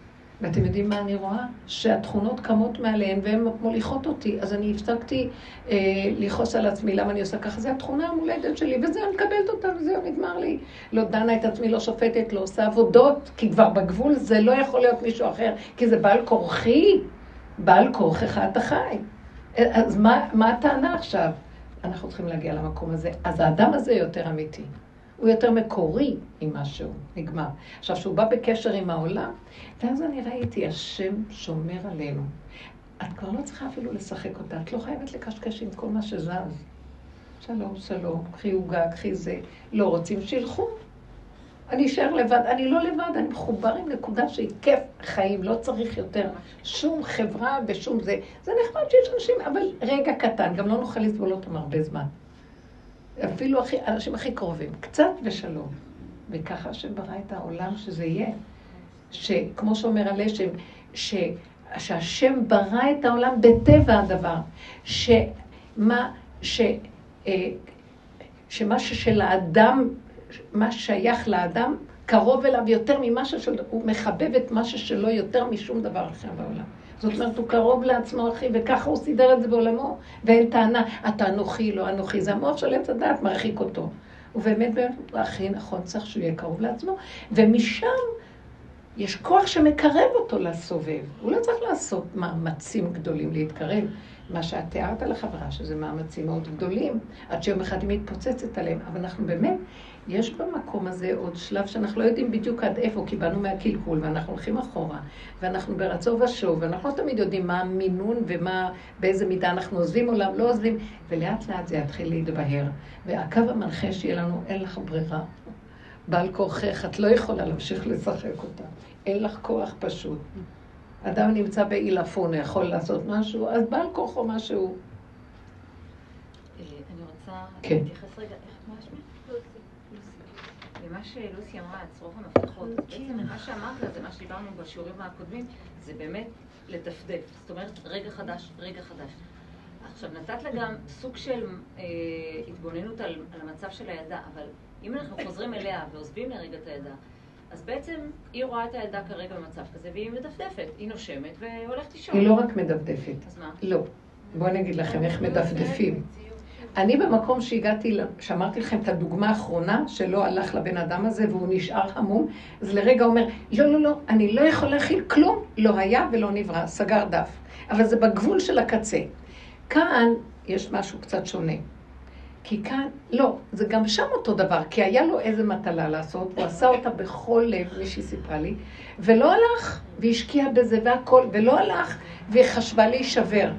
ואתם יודעים מה אני רואה? שהתכונות קמות מעליהן והן מוליכות אותי. אז אני הפסקתי אה, לכעוס על עצמי, למה אני עושה ככה? זו התכונה המולדת שלי, וזהו, אני מקבלת אותה, וזהו, נגמר לי. לא דנה את עצמי, לא שופטת, לא עושה עבודות, כי כבר בגבול זה לא יכול להיות מישהו אחר, כי זה בעל כורחי, בעל כורחך אתה חי. אז מה, מה הטענה עכשיו? אנחנו צריכים להגיע למקום הזה. אז האדם הזה יותר אמיתי. הוא יותר מקורי עם משהו, נגמר. עכשיו, כשהוא בא בקשר עם העולם, ואז אני ראיתי, השם שומר עלינו. את כבר לא צריכה אפילו לשחק אותה, את לא חייבת לקשקש עם כל מה שזז. שלום, שלום, קחי עוגה, קחי זה. לא רוצים, שילכו. אני אשאר לבד, אני לא לבד, אני מחובר עם נקודה שהיא כיף חיים, לא צריך יותר שום חברה ושום זה. זה נחמד שיש אנשים, אבל רגע קטן, גם לא נוכל לסבול אותם הרבה זמן. אפילו הכי, אנשים הכי קרובים, קצת ושלום. וככה השם ברא את העולם שזה יהיה. שכמו שאומר הלשם, ש, שהשם ברא את העולם בטבע הדבר. שמה, ש, אה, שמה ששל האדם, מה שייך לאדם, קרוב אליו יותר ממה ששל... הוא מחבב את מה ששלו יותר משום דבר אחר בעולם. זאת אומרת, הוא קרוב לעצמו, אחי, וככה הוא סידר את זה בעולמו, ואין טענה, אתה אנוכי, לא אנוכי, זה המוח של עץ הדעת מרחיק אותו. ובאמת, באמת, הכי נכון צריך שהוא יהיה קרוב לעצמו, ומשם יש כוח שמקרב אותו לסובב. הוא לא צריך לעשות מאמצים גדולים להתקרב. מה שאת תיארת לחברה, שזה מאמצים מאוד גדולים, עד שיום אחד היא מתפוצצת עליהם. אבל אנחנו באמת יש במקום הזה עוד שלב שאנחנו לא יודעים בדיוק עד איפה, כי באנו מהקלקול ואנחנו הולכים אחורה, ואנחנו ברצון ושוב, ואנחנו לא תמיד יודעים מה המינון ומה, באיזה מידה אנחנו עוזבים עולם, לא עוזבים, ולאט לאט זה יתחיל להתבהר. והקו המנחה שיהיה לנו, אין לך ברירה. בעל כורכך, את לא יכולה להמשיך לשחק אותה. אין לך כוח פשוט. אדם נמצא בעילפון, הוא יכול לעשות משהו, אז בעל כוחו משהו. אה, אני רוצה כן. להתייחס רגע, איך מה? למה שלוסי אמרה, צרוך המפתחות. בעצם מה שאמרת זה מה שדיברנו בשיעורים הקודמים, זה באמת לדפדף. זאת אומרת, רגע חדש, רגע חדש. עכשיו, נתת לה גם סוג של אה, התבוננות על, על המצב של הילדה, אבל אם אנחנו חוזרים אליה ועוזבים לרגע את הילדה, אז בעצם היא רואה את הילדה כרגע במצב כזה, והיא מדפדפת, היא נושמת והולכת לישון. היא לא רק מדפדפת. אז מה? לא. בואו אני אגיד לכם איך מדפדפים. אני במקום שהגעתי, שאמרתי לכם את הדוגמה האחרונה, שלא הלך לבן אדם הזה והוא נשאר המום, אז לרגע אומר, לא, לא, לא, אני לא יכול להכיל כלום, לא היה ולא נברא, סגר דף. אבל זה בגבול של הקצה. כאן יש משהו קצת שונה. כי כאן, לא, זה גם שם אותו דבר, כי היה לו איזה מטלה לעשות, הוא עשה אותה בכל לב, מישהי סיפרה לי, ולא הלך, והשקיע בזה והכל, ולא הלך, והיא חשבה להישבר.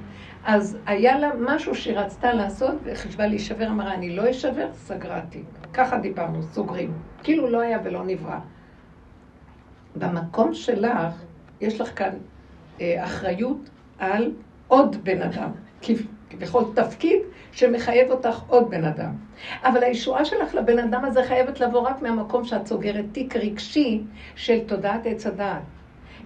אז היה לה משהו שהיא רצתה לעשות, וחשבה להישבר, אמרה, אני לא אשבר, סגרה תיק. ככה דיברנו, סוגרים. כאילו לא היה ולא נברא. במקום שלך, יש לך כאן אה, אחריות על עוד בן אדם. כביכול תפקיד שמחייב אותך עוד בן אדם. אבל הישועה שלך לבן אדם הזה חייבת לבוא רק מהמקום שאת סוגרת תיק רגשי של תודעת עץ הדעת.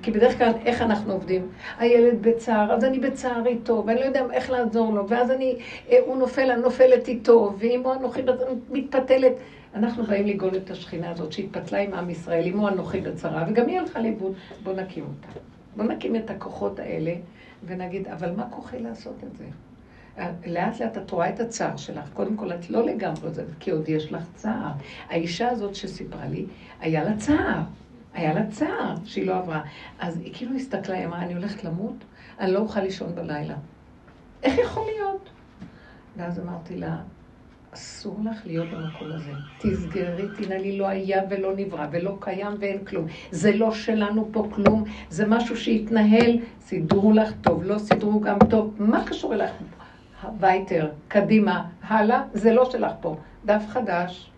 כי בדרך כלל, איך אנחנו עובדים? הילד בצער, אז אני בצער איתו, ואני לא יודע איך לעזור לו, ואז אני, אה, הוא נופל, אני נופלת איתו, ואמו אנוכי מתפתלת. אנחנו באים לגאול את השכינה הזאת שהתפתלה עם עם ישראל, אמו אנוכי בצרה, וגם היא הלכה לאיבוד. בואו נקים אותה. בואו נקים את הכוחות האלה, ונגיד, אבל מה כוחי לעשות את זה? לאט לאט את רואה את הצער שלך. קודם כל, את לא לגמרי זה, כי עוד יש לך צער. האישה הזאת שסיפרה לי, היה לה צער. היה לה צער שהיא לא עברה. אז היא כאילו הסתכלה, היא אמרה, אני הולכת למות, אני לא אוכל לישון בלילה. איך יכול להיות? ואז אמרתי לה, אסור לך להיות במקום הזה. תסגרי, תנעלי, לא היה ולא נברא, ולא קיים ואין כלום. זה לא שלנו פה כלום, זה משהו שהתנהל, סידרו לך טוב, לא סידרו גם טוב. מה קשור אליך? וייטר, קדימה, הלאה, זה לא שלך פה. דף חדש.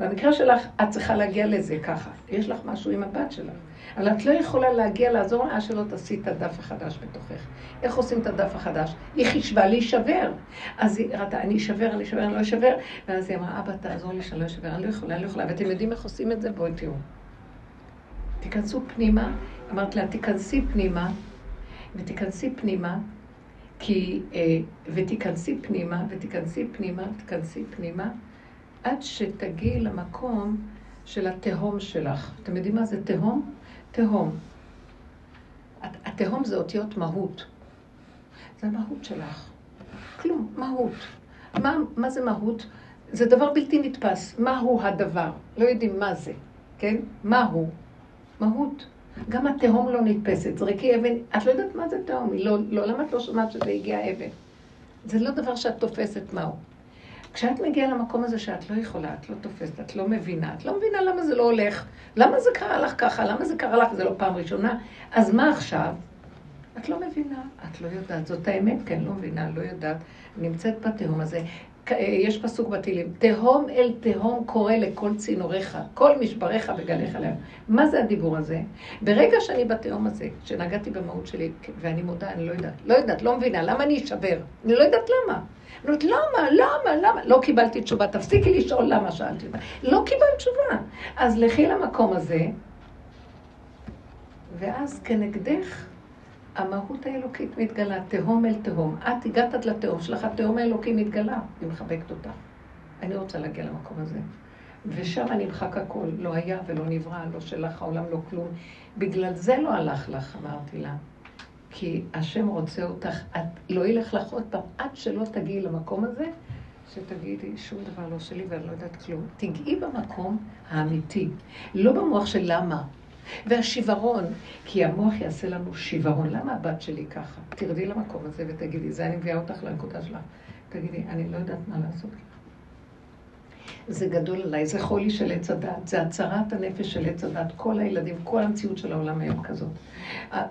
במקרה שלך, את צריכה להגיע לזה ככה. יש לך משהו עם הבת שלך. אבל את לא יכולה להגיע לעזור לה שלא תעשי את הדף החדש בתוכך. איך עושים את הדף החדש? היא חישבה להישבר. אז היא ראתה, אני אשבר, אני אשבר, אני לא אשבר. ואז היא אמרה, אבא, תעזור לי שאני לא אשבר, אני לא יכולה, אני לא יכולה. ואתם יודעים איך עושים את זה? בואי תראו. תיכנסו פנימה, אמרת לה, תיכנסי פנימה, ותיכנסי פנימה, כי, אה, ותיכנסי פנימה, ותיכנסי פנימה, ותיכנסי פנימה, עד שתגיעי למקום של התהום שלך. אתם יודעים מה זה תהום? תהום. התהום זה אותיות מהות. זה המהות שלך. כלום, מהות. מה, מה זה מהות? זה דבר בלתי נתפס. מהו הדבר? לא יודעים מה זה, כן? מהו? מהות. גם התהום לא נתפסת. זרקי אבן, את לא יודעת מה זה תהום. לא, לא, למה את לא שומעת שזה הגיע אבן? זה לא דבר שאת תופסת מהו. כשאת מגיעה למקום הזה שאת לא יכולה, את לא תופסת, את לא מבינה, את לא מבינה למה זה לא הולך, למה זה קרה לך ככה, למה זה קרה לך, זה לא פעם ראשונה, אז מה עכשיו? את לא מבינה, את לא יודעת, זאת האמת, כן, לא מבינה, לא יודעת, נמצאת בתהום הזה. יש פסוק בתהילים, תהום אל תהום קורא לכל צינוריך, כל משבריך וגליך להם. מה זה הדיבור הזה? ברגע שאני בתהום הזה, שנגעתי במהות שלי, ואני מודה, אני לא יודעת, לא יודעת, לא מבינה, למה אני אשבר? אני לא יודעת למה. אומרת, למה, למה, למה? לא קיבלתי תשובה, תפסיקי לשאול למה שאלתי אותה. לא קיבלת תשובה. אז לכי למקום הזה, ואז כנגדך המהות האלוקית מתגלה, תהום אל תהום. את הגעת עד לתהום שלך, התהום האלוקי מתגלה, היא מחבקת אותך. אני רוצה להגיע למקום הזה. ושם נמחק הכל, לא היה ולא נברא, לא שלך העולם, לא כלום. בגלל זה לא הלך לך, אמרתי לה. כי השם רוצה אותך, את, לא ילך לך עוד פעם, עד שלא תגיעי למקום הזה, שתגידי, שום דבר לא שלי ואני לא יודעת כלום. תגעי במקום האמיתי, לא במוח של למה. והשיוורון, כי המוח יעשה לנו שיוורון. למה הבת שלי ככה? תרדי למקום הזה ותגידי, זה אני מביאה אותך לנקודה שלך. תגידי, אני לא יודעת מה לעשות. זה גדול עליי, זה חולי של עץ הדת, זה הצהרת הנפש של עץ הדת. כל הילדים, כל המציאות של העולם היום כזאת.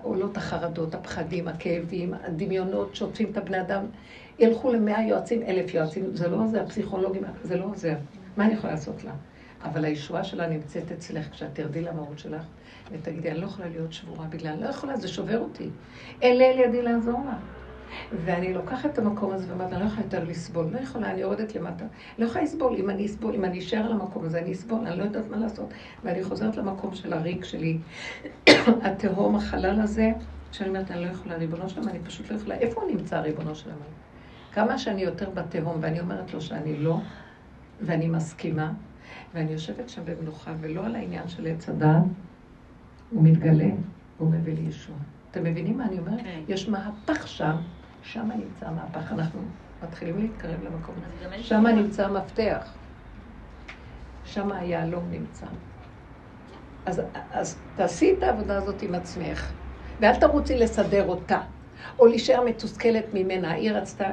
עולות החרדות, הפחדים, הכאבים, הדמיונות שוטפים את הבני אדם. ילכו למאה יועצים, אלף יועצים, זה לא עוזר, פסיכולוגים, זה לא עוזר. מה אני יכולה לעשות לה? אבל הישועה שלה נמצאת אצלך כשאת תרדי למהות שלך, ותגידי, אני לא יכולה להיות שבורה בגלל, לא יכולה, זה שובר אותי. אין לאל ידי לעזור לה. ואני לוקחת את המקום הזה ואומרת, אני לא יכולה יותר לסבול, לא יכולה, אני יורדת למטה. לא יכולה לסבול, אם אני אסבול, אם אני אשאר על המקום הזה, אני אסבול, אני לא יודעת מה לעשות. ואני חוזרת למקום של הריק שלי, התהום, החלל הזה, שאני אומרת, אני לא יכולה, ריבונו שלם, אני פשוט לא יכולה, איפה הוא נמצא, ריבונו שלם? כמה שאני יותר בתהום, ואני אומרת לו שאני לא, ואני מסכימה, ואני יושבת שם במנוחה, ולא על העניין של עץ הדעת, הוא מתגלה, הוא מביא לי ישוע. אתם מבינים מה אני אומרת? כן. יש מהפך שם, שם נמצא המהפך. אנחנו מתחילים להתקרב למקום הזה. שם. נמצא המפתח. שם היהלום נמצא. אז, אז תעשי את העבודה הזאת עם עצמך, ואל תרוצי לסדר אותה, או להישאר מתוסכלת ממנה. היא רצתה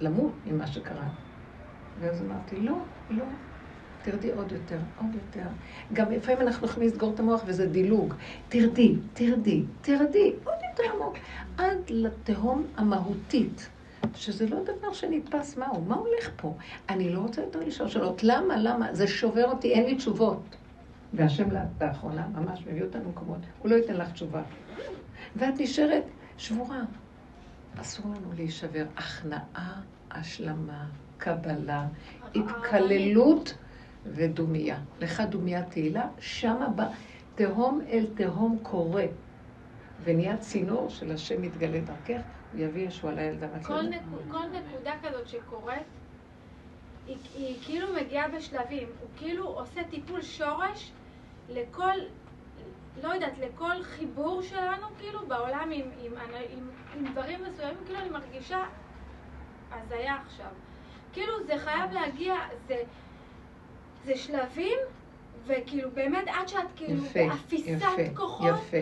למות ממה שקרה. ואז אמרתי, לא, לא, תרדי עוד יותר, עוד יותר. גם לפעמים אנחנו יכולים לסגור את המוח וזה דילוג. תרדי, תרדי, תרדי, עוד יותר עמוק, עד לתהום המהותית. שזה לא דבר שנתפס מהו, מה הולך פה? אני לא רוצה יותר לשאול שאלות, למה, למה? זה שובר אותי, אין לי תשובות. והשם לאחרונה ממש מביא אותנו למקומות, הוא לא ייתן לך תשובה. ואת נשארת שבורה. אסור לנו להישבר. הכנעה, השלמה, קבלה, התקללות ודומייה. לך דומייה תהילה, שמה בא תהום אל תהום קורא. ונהיה צינור של השם מתגלה דרכך, הוא יביא ישוע לילדה. כל, נק... כל נקודה כזאת שקורית, היא, היא כאילו מגיעה בשלבים. הוא כאילו עושה טיפול שורש לכל, לא יודעת, לכל חיבור שלנו, כאילו, בעולם עם, עם, עם, עם דברים מסוימים, כאילו אני מרגישה הזיה עכשיו. כאילו, זה חייב להגיע, זה, זה שלבים, וכאילו, באמת, עד שאת כאילו יפה, באפיסת יפה, כוחות, יפה.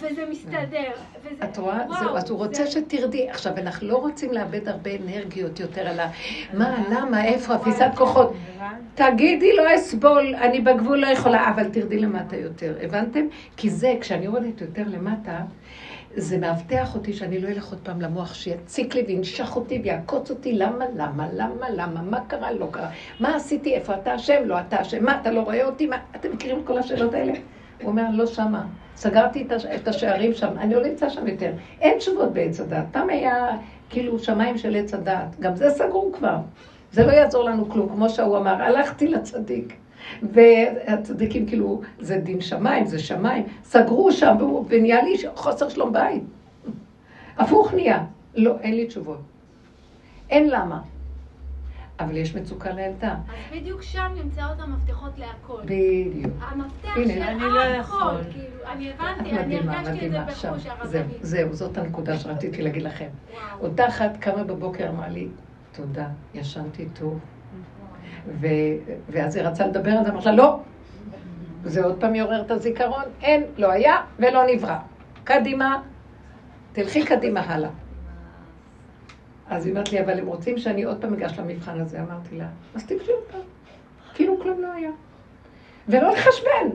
וזה מסתדר. וזה, את רואה? וואו, זהו, אז הוא רוצה זה- שתרדי. עכשיו, אנחנו לא רוצים לאבד הרבה אנרגיות יותר על ה... מה, למה, איפה, אפיסת כוחות. תגידי, לא אסבול, אני בגבול לא יכולה, אבל תרדי למטה יותר. הבנתם? כי זה, כשאני יורדת יותר למטה, זה מאבטח אותי שאני לא אלך עוד פעם למוח שיציק לי וינשך אותי ויעקוץ אותי, למה, למה, למה, למה, מה קרה, לא קרה, מה עשיתי, איפה אתה אשם, לא אתה אשם, מה, אתה לא רואה אותי, מה, אתם מכירים את כל השאלות האלה? הוא אומר, לא שמה, סגרתי את הש- את השערים שם, אני לא נמצא שם יותר, אין תשובות בעץ הדעת, פעם היה כאילו שמיים של עץ הדעת, גם זה סגור כבר, זה לא יעזור לנו כלום, כמו שהוא אמר, הלכתי לצדיק. והצדיקים כאילו, זה דין שמיים, זה שמיים, סגרו שם ונהיה לי חוסר שלום בית. הפוך נהיה. לא, אין לי תשובות. אין למה. אבל יש מצוקה לילדה. אז בדיוק שם נמצאות המפתחות להכל. בדיוק. המפתח הנה, של אני לא הכל, יכול. כאילו, אני את הבנתי, אני מדהימה, הרגשתי את זה בחוש זהו, הרבנית. זהו, זאת הנקודה שרציתי להגיד לכם. וואו. אותה אחת קמה בבוקר, אמרה לי, תודה, ישנתי טוב. ו... ואז היא רצה לדבר על זה, אמרת לה, לא. זה עוד פעם יעורר את הזיכרון, אין, לא היה ולא נברא. קדימה, תלכי קדימה הלאה. אז היא אומרת לי, אבל הם רוצים שאני עוד פעם אגש למבחן הזה. אמרתי לה, אז תגשי עוד פעם. כאילו כלום לא היה. ולא לחשבן,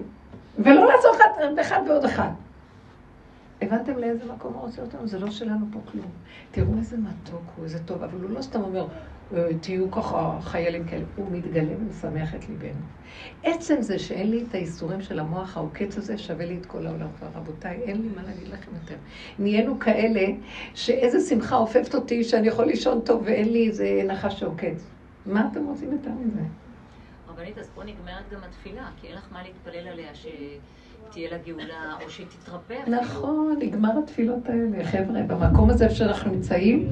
ולא לעשות אחד, אחד ועוד אחד. הבנתם לאיזה מקום הוא רוצה אותנו? זה לא שלנו פה כלום. תראו איזה מתוק הוא, איזה טוב, אבל הוא לא סתם אומר, "אה, תהיו ככה חיילים כאלה. הוא מתגלה ומשמח את ליבנו. עצם זה שאין לי את האיסורים של המוח העוקץ הזה, שווה לי את כל העולם כבר. רבותיי, אין לי מה להגיד לכם יותר. נהיינו כאלה שאיזה שמחה עופפת אותי שאני יכול לישון טוב ואין לי איזה נחש שעוקץ. מה אתם רוצים יותר מזה? רבנית, אז פה נגמרת גם התפילה, כי אין לך מה להתפלל עליה שתהיה לה גאולה, או שהיא תתרפא. נכון, נגמר התפילות האלה, חבר'ה. במקום הזה שאנחנו נמצאים,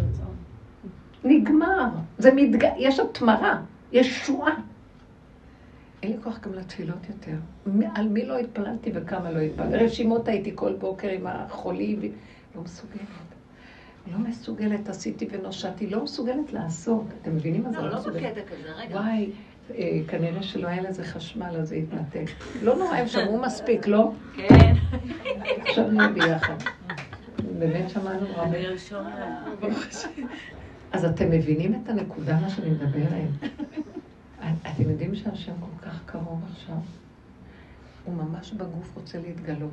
נגמר. זה מתג... יש התמרה, יש שואה. אין לי כוח גם לתפילות יותר. על מי לא התפללתי וכמה לא התפללתי. רשימות הייתי כל בוקר עם החולים. לא מסוגלת. לא מסוגלת, עשיתי ונושעתי, לא מסוגלת לעשות. אתם מבינים מה זה לא, לא לא? בקטע כזה, רגע. וואי, אה, כנראה שלא היה לזה חשמל, אז זה התנתק. לא נורא, הם שמעו מספיק, לא? כן. עכשיו נהיה ביחד. באמת שמענו הרבה. אז אתם מבינים את הנקודה מה שאני מדברת? אתם יודעים שהשם כל כך קרוב עכשיו? הוא ממש בגוף רוצה להתגלות.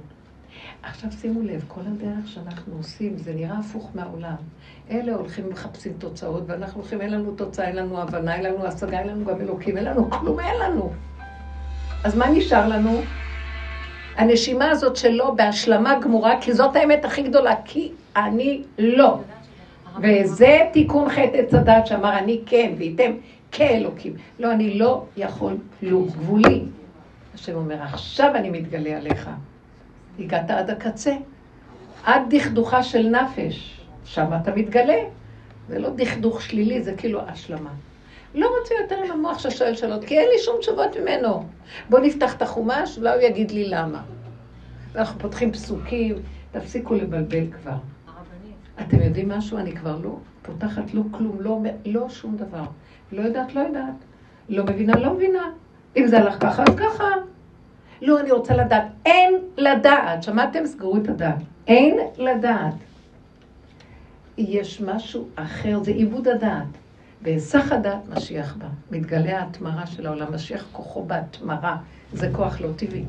עכשיו שימו לב, כל הדרך שאנחנו עושים, זה נראה הפוך מהעולם. אלה הולכים מחפשים תוצאות, ואנחנו הולכים, אין לנו תוצאה, אין לנו הבנה, אין לנו השגה, אין לנו גם אלוקים, אין לנו כלום, אין לנו. אז מה נשאר לנו? הנשימה הזאת שלו בהשלמה גמורה, כי זאת האמת הכי גדולה, כי אני לא. וזה תיקון חטא עץ הדת שאמר אני כן, וייתם כאלוקים. לא, אני לא יכול כלום, גבולי. השם אומר, עכשיו אני מתגלה עליך. הגעת עד הקצה, עד דכדוכה של נפש, שם אתה מתגלה. זה לא דכדוך שלילי, זה כאילו השלמה. לא רוצה יותר עם המוח ששואל שאלות, כי אין לי שום תשובות ממנו. בואו נפתח את החומש, אולי הוא יגיד לי למה. אנחנו פותחים פסוקים, תפסיקו לבלבל כבר. אתם יודעים משהו? אני כבר לא פותחת לא כלום, לא, לא שום דבר. לא יודעת, לא יודעת. לא מבינה, לא מבינה. אם זה הלך ככה, אז ככה. לא, אני רוצה לדעת. אין לדעת. שמעתם? סגרו את הדעת. אין לדעת. יש משהו אחר, זה עיבוד הדעת. בהיסח הדעת משיח בא. מתגלה ההתמרה של העולם. משיח כוחו בהתמרה. זה כוח לא טבעי.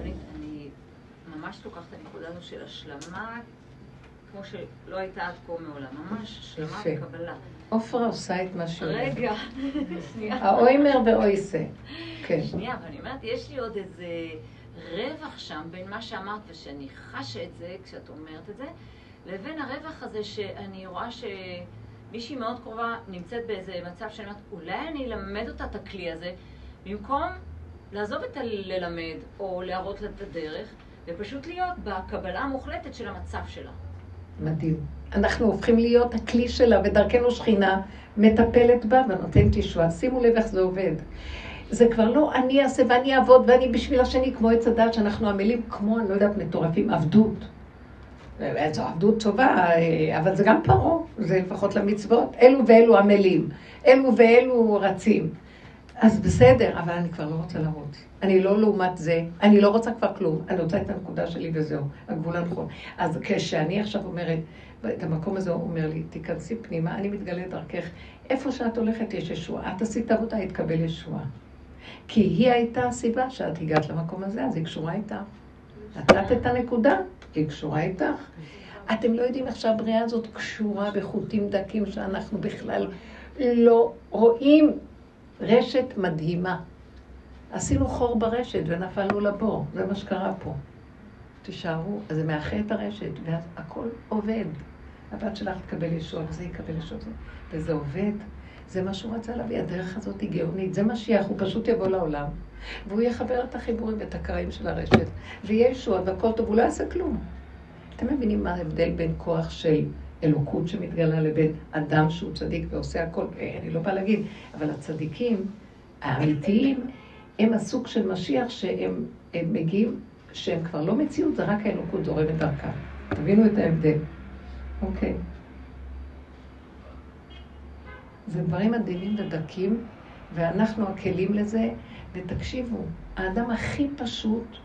אני ממש לוקחת את הנקודה הזו של השלמה, כמו שלא הייתה עד כה מעולם. ממש השלמה וקבלה. עופרה עושה את מה שהיא רגע, שנייה. האוימר ואויסה. כן. שנייה, אבל אני אומרת, יש לי עוד איזה רווח שם בין מה שאמרת, ושאני חשה את זה כשאת אומרת את זה, לבין הרווח הזה שאני רואה שמישהי מאוד קרובה נמצאת באיזה מצב שאני אומרת, אולי אני אלמד אותה את הכלי הזה, במקום לעזוב את הללמד או להראות לה את הדרך, ופשוט להיות בקבלה המוחלטת של המצב שלה. מדהים. אנחנו הופכים להיות הכלי שלה, ודרכנו שכינה מטפלת בה ונותנת ישועה. שימו לב איך זה עובד. זה כבר לא אני אעשה ואני אעבוד ואני בשביל השני, כמו עץ הדת שאנחנו עמלים כמו, אני לא יודעת, מטורפים, עבדות. זו עבדות טובה, אבל זה גם פרעה, זה לפחות למצוות. אלו ואלו עמלים, אלו ואלו רצים. אז בסדר, אבל אני כבר לא רוצה לרוץ. אני לא לעומת זה, אני לא רוצה כבר כלום, אני רוצה את הנקודה שלי וזהו, הגבול הנכון. אז כשאני עכשיו אומרת, את המקום הזה הוא אומר לי, תיכנסי פנימה, אני מתגלה דרכך. איפה שאת הולכת יש ישועה. את עשית עבודה, יתקבל ישועה. כי היא הייתה הסיבה שאת הגעת למקום הזה, אז היא קשורה איתך. נתת את הנקודה, היא קשורה איתך. אתם לא יודעים איך שהבריאה הזאת קשורה בחוטים דקים שאנחנו בכלל לא רואים. רשת מדהימה. עשינו חור ברשת ונפלנו לבור, זה מה שקרה פה. תישארו, אז זה מאחה את הרשת, ואז הכל עובד. הבת שלך תקבל ישוע, וזה יקבל ישוע, וזה עובד. זה מה שהוא רצה להביא, הדרך הזאת היא גאונית, זה משיח, הוא פשוט יבוא לעולם, והוא יחבר את החיבורים ואת הקרעים של הרשת, ויהיה ישוע והכל טוב, הוא לא יעשה כלום. אתם מבינים מה ההבדל בין כוח של אלוקות שמתגלה לבין אדם שהוא צדיק ועושה הכל? אה, אני לא באה להגיד, אבל הצדיקים האמיתיים הם הסוג של משיח שהם מגיעים, שהם כבר לא מציאות, זה רק האלוקות זורמת דרכם. תבינו את ההבדל. אוקיי. זה דברים מדהימים ודקים, ואנחנו הכלים לזה, ותקשיבו, האדם הכי פשוט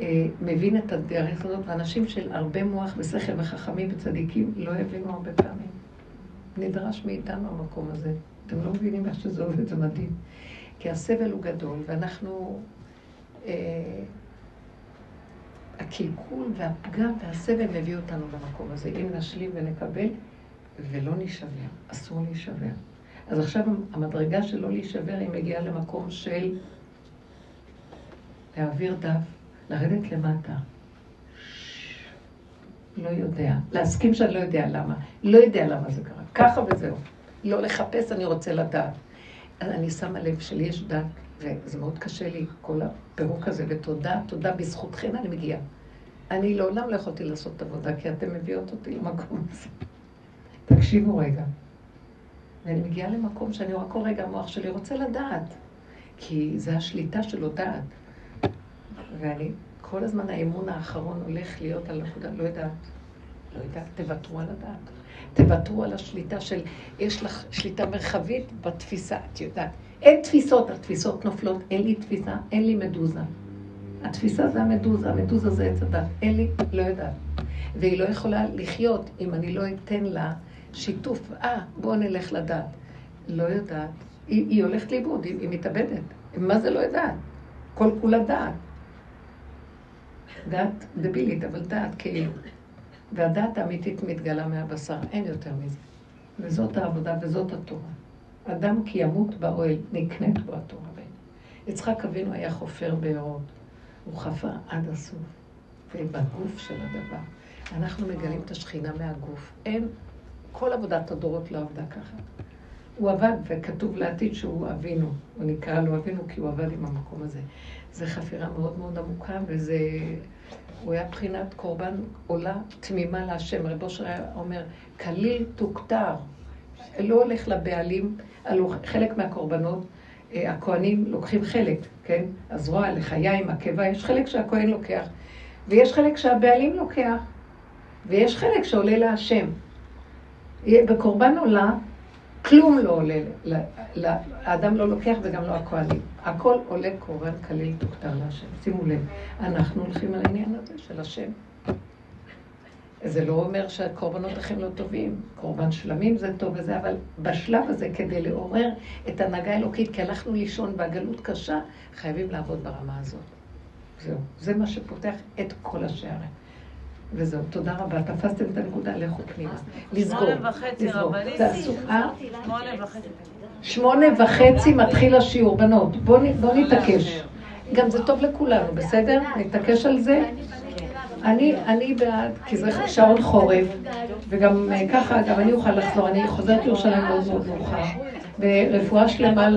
אה, מבין את הדרך הזאת, ואנשים של הרבה מוח ושכל וחכמים וצדיקים לא יבינו הרבה פעמים. נדרש מאיתנו המקום הזה. אתם לא מבינים איך שזה עובד, זה מדהים. כי הסבל הוא גדול, ואנחנו... אה, הקלקול והפגם והסבל מביא אותנו למקום הזה. אם נשלים ונקבל, ולא נישבר, אסור להישבר. אז עכשיו המדרגה של לא להישבר, היא מגיעה למקום של להעביר דף, לרדת למטה. לא יודע. להסכים שאני לא יודע למה. לא יודע למה זה קרה. ככה וזהו. לא לחפש, אני רוצה לדעת. אני שמה לב שלי יש דת, וזה מאוד קשה לי, כל הפירוק הזה, ותודה, תודה, בזכותכם אני מגיעה. אני לעולם לא יכולתי לעשות עבודה, כי אתם מביאות אותי למקום הזה. תקשיבו רגע. ואני מגיעה למקום שאני רואה כל רגע, המוח שלי רוצה לדעת, כי זה השליטה שלו דעת. ואני, כל הזמן האמון האחרון הולך להיות על נקודה, לא יודעת. לא יודעת, תוותרו על הדעת. תוותרו על השליטה של, יש לך שליטה מרחבית בתפיסה, את יודעת. אין תפיסות, התפיסות נופלות, אין לי תפיסה, אין לי מדוזה. התפיסה זה המדוזה, המדוזה זה עץ הדת. אין לי, לא יודעת. והיא לא יכולה לחיות אם אני לא אתן לה שיתוף. אה, בואו נלך לדעת. לא יודעת. היא, היא הולכת לאיבוד, היא, היא מתאבדת. מה זה לא יודעת? כל כולה דעת. דעת דבילית, אבל דעת כאילו. והדעת האמיתית מתגלה מהבשר, אין יותר מזה. וזאת העבודה וזאת התורה. אדם כי ימות באוהל, נקנית בו התורה. יצחק אבינו היה חופר בארות, הוא חפר עד הסוף, ובגוף של הדבר. אנחנו מגלים את השכינה מהגוף. אין, כל עבודת הדורות לא עבדה ככה. הוא עבד, וכתוב לעתיד שהוא אבינו. הוא נקרא לו אבינו כי הוא עבד עם המקום הזה. זו חפירה מאוד מאוד עמוקה, וזה... הוא היה בחינת קורבן עולה תמימה להשם. רב אושר היה אומר, כליל תוכתר. לא הולך לבעלים, חלק מהקורבנות, אה, הכוהנים לוקחים חלק, כן? הזרוע, לחיים, הקיבה, יש חלק שהכהן לוקח, ויש חלק שהבעלים לוקח, ויש חלק שעולה להשם. בקורבן עולה, כלום לא עולה, האדם לא לוקח וגם לא הכהנים. הכל עולה קורבן כליל תוכתר להשם. שימו לב, אנחנו הולכים על העניין הזה של השם. זה לא אומר שהקורבנות לכם לא טובים, קורבן שלמים זה טוב וזה, אבל בשלב הזה, כדי לעורר את הנהגה האלוקית, כי הלכנו לישון והגלות קשה, חייבים לעבוד ברמה הזאת. זהו, זה מה שפותח את כל השערים. וזהו, תודה רבה. תפסתם את הנקודה, לכו פנימה. לסגור. תעשו, אה? שמונה וחצי. שמונה וחצי מתחיל השיעור, בנות. בואו נתעקש. גם זה טוב לכולנו, בסדר? נתעקש על זה. אני, אני בעד, כי זה שעון חורף, וגם ככה, גם אני אוכל לחזור, אני חוזרת לירושלים מאוד מאוד מאוחר, ורפואה שלמה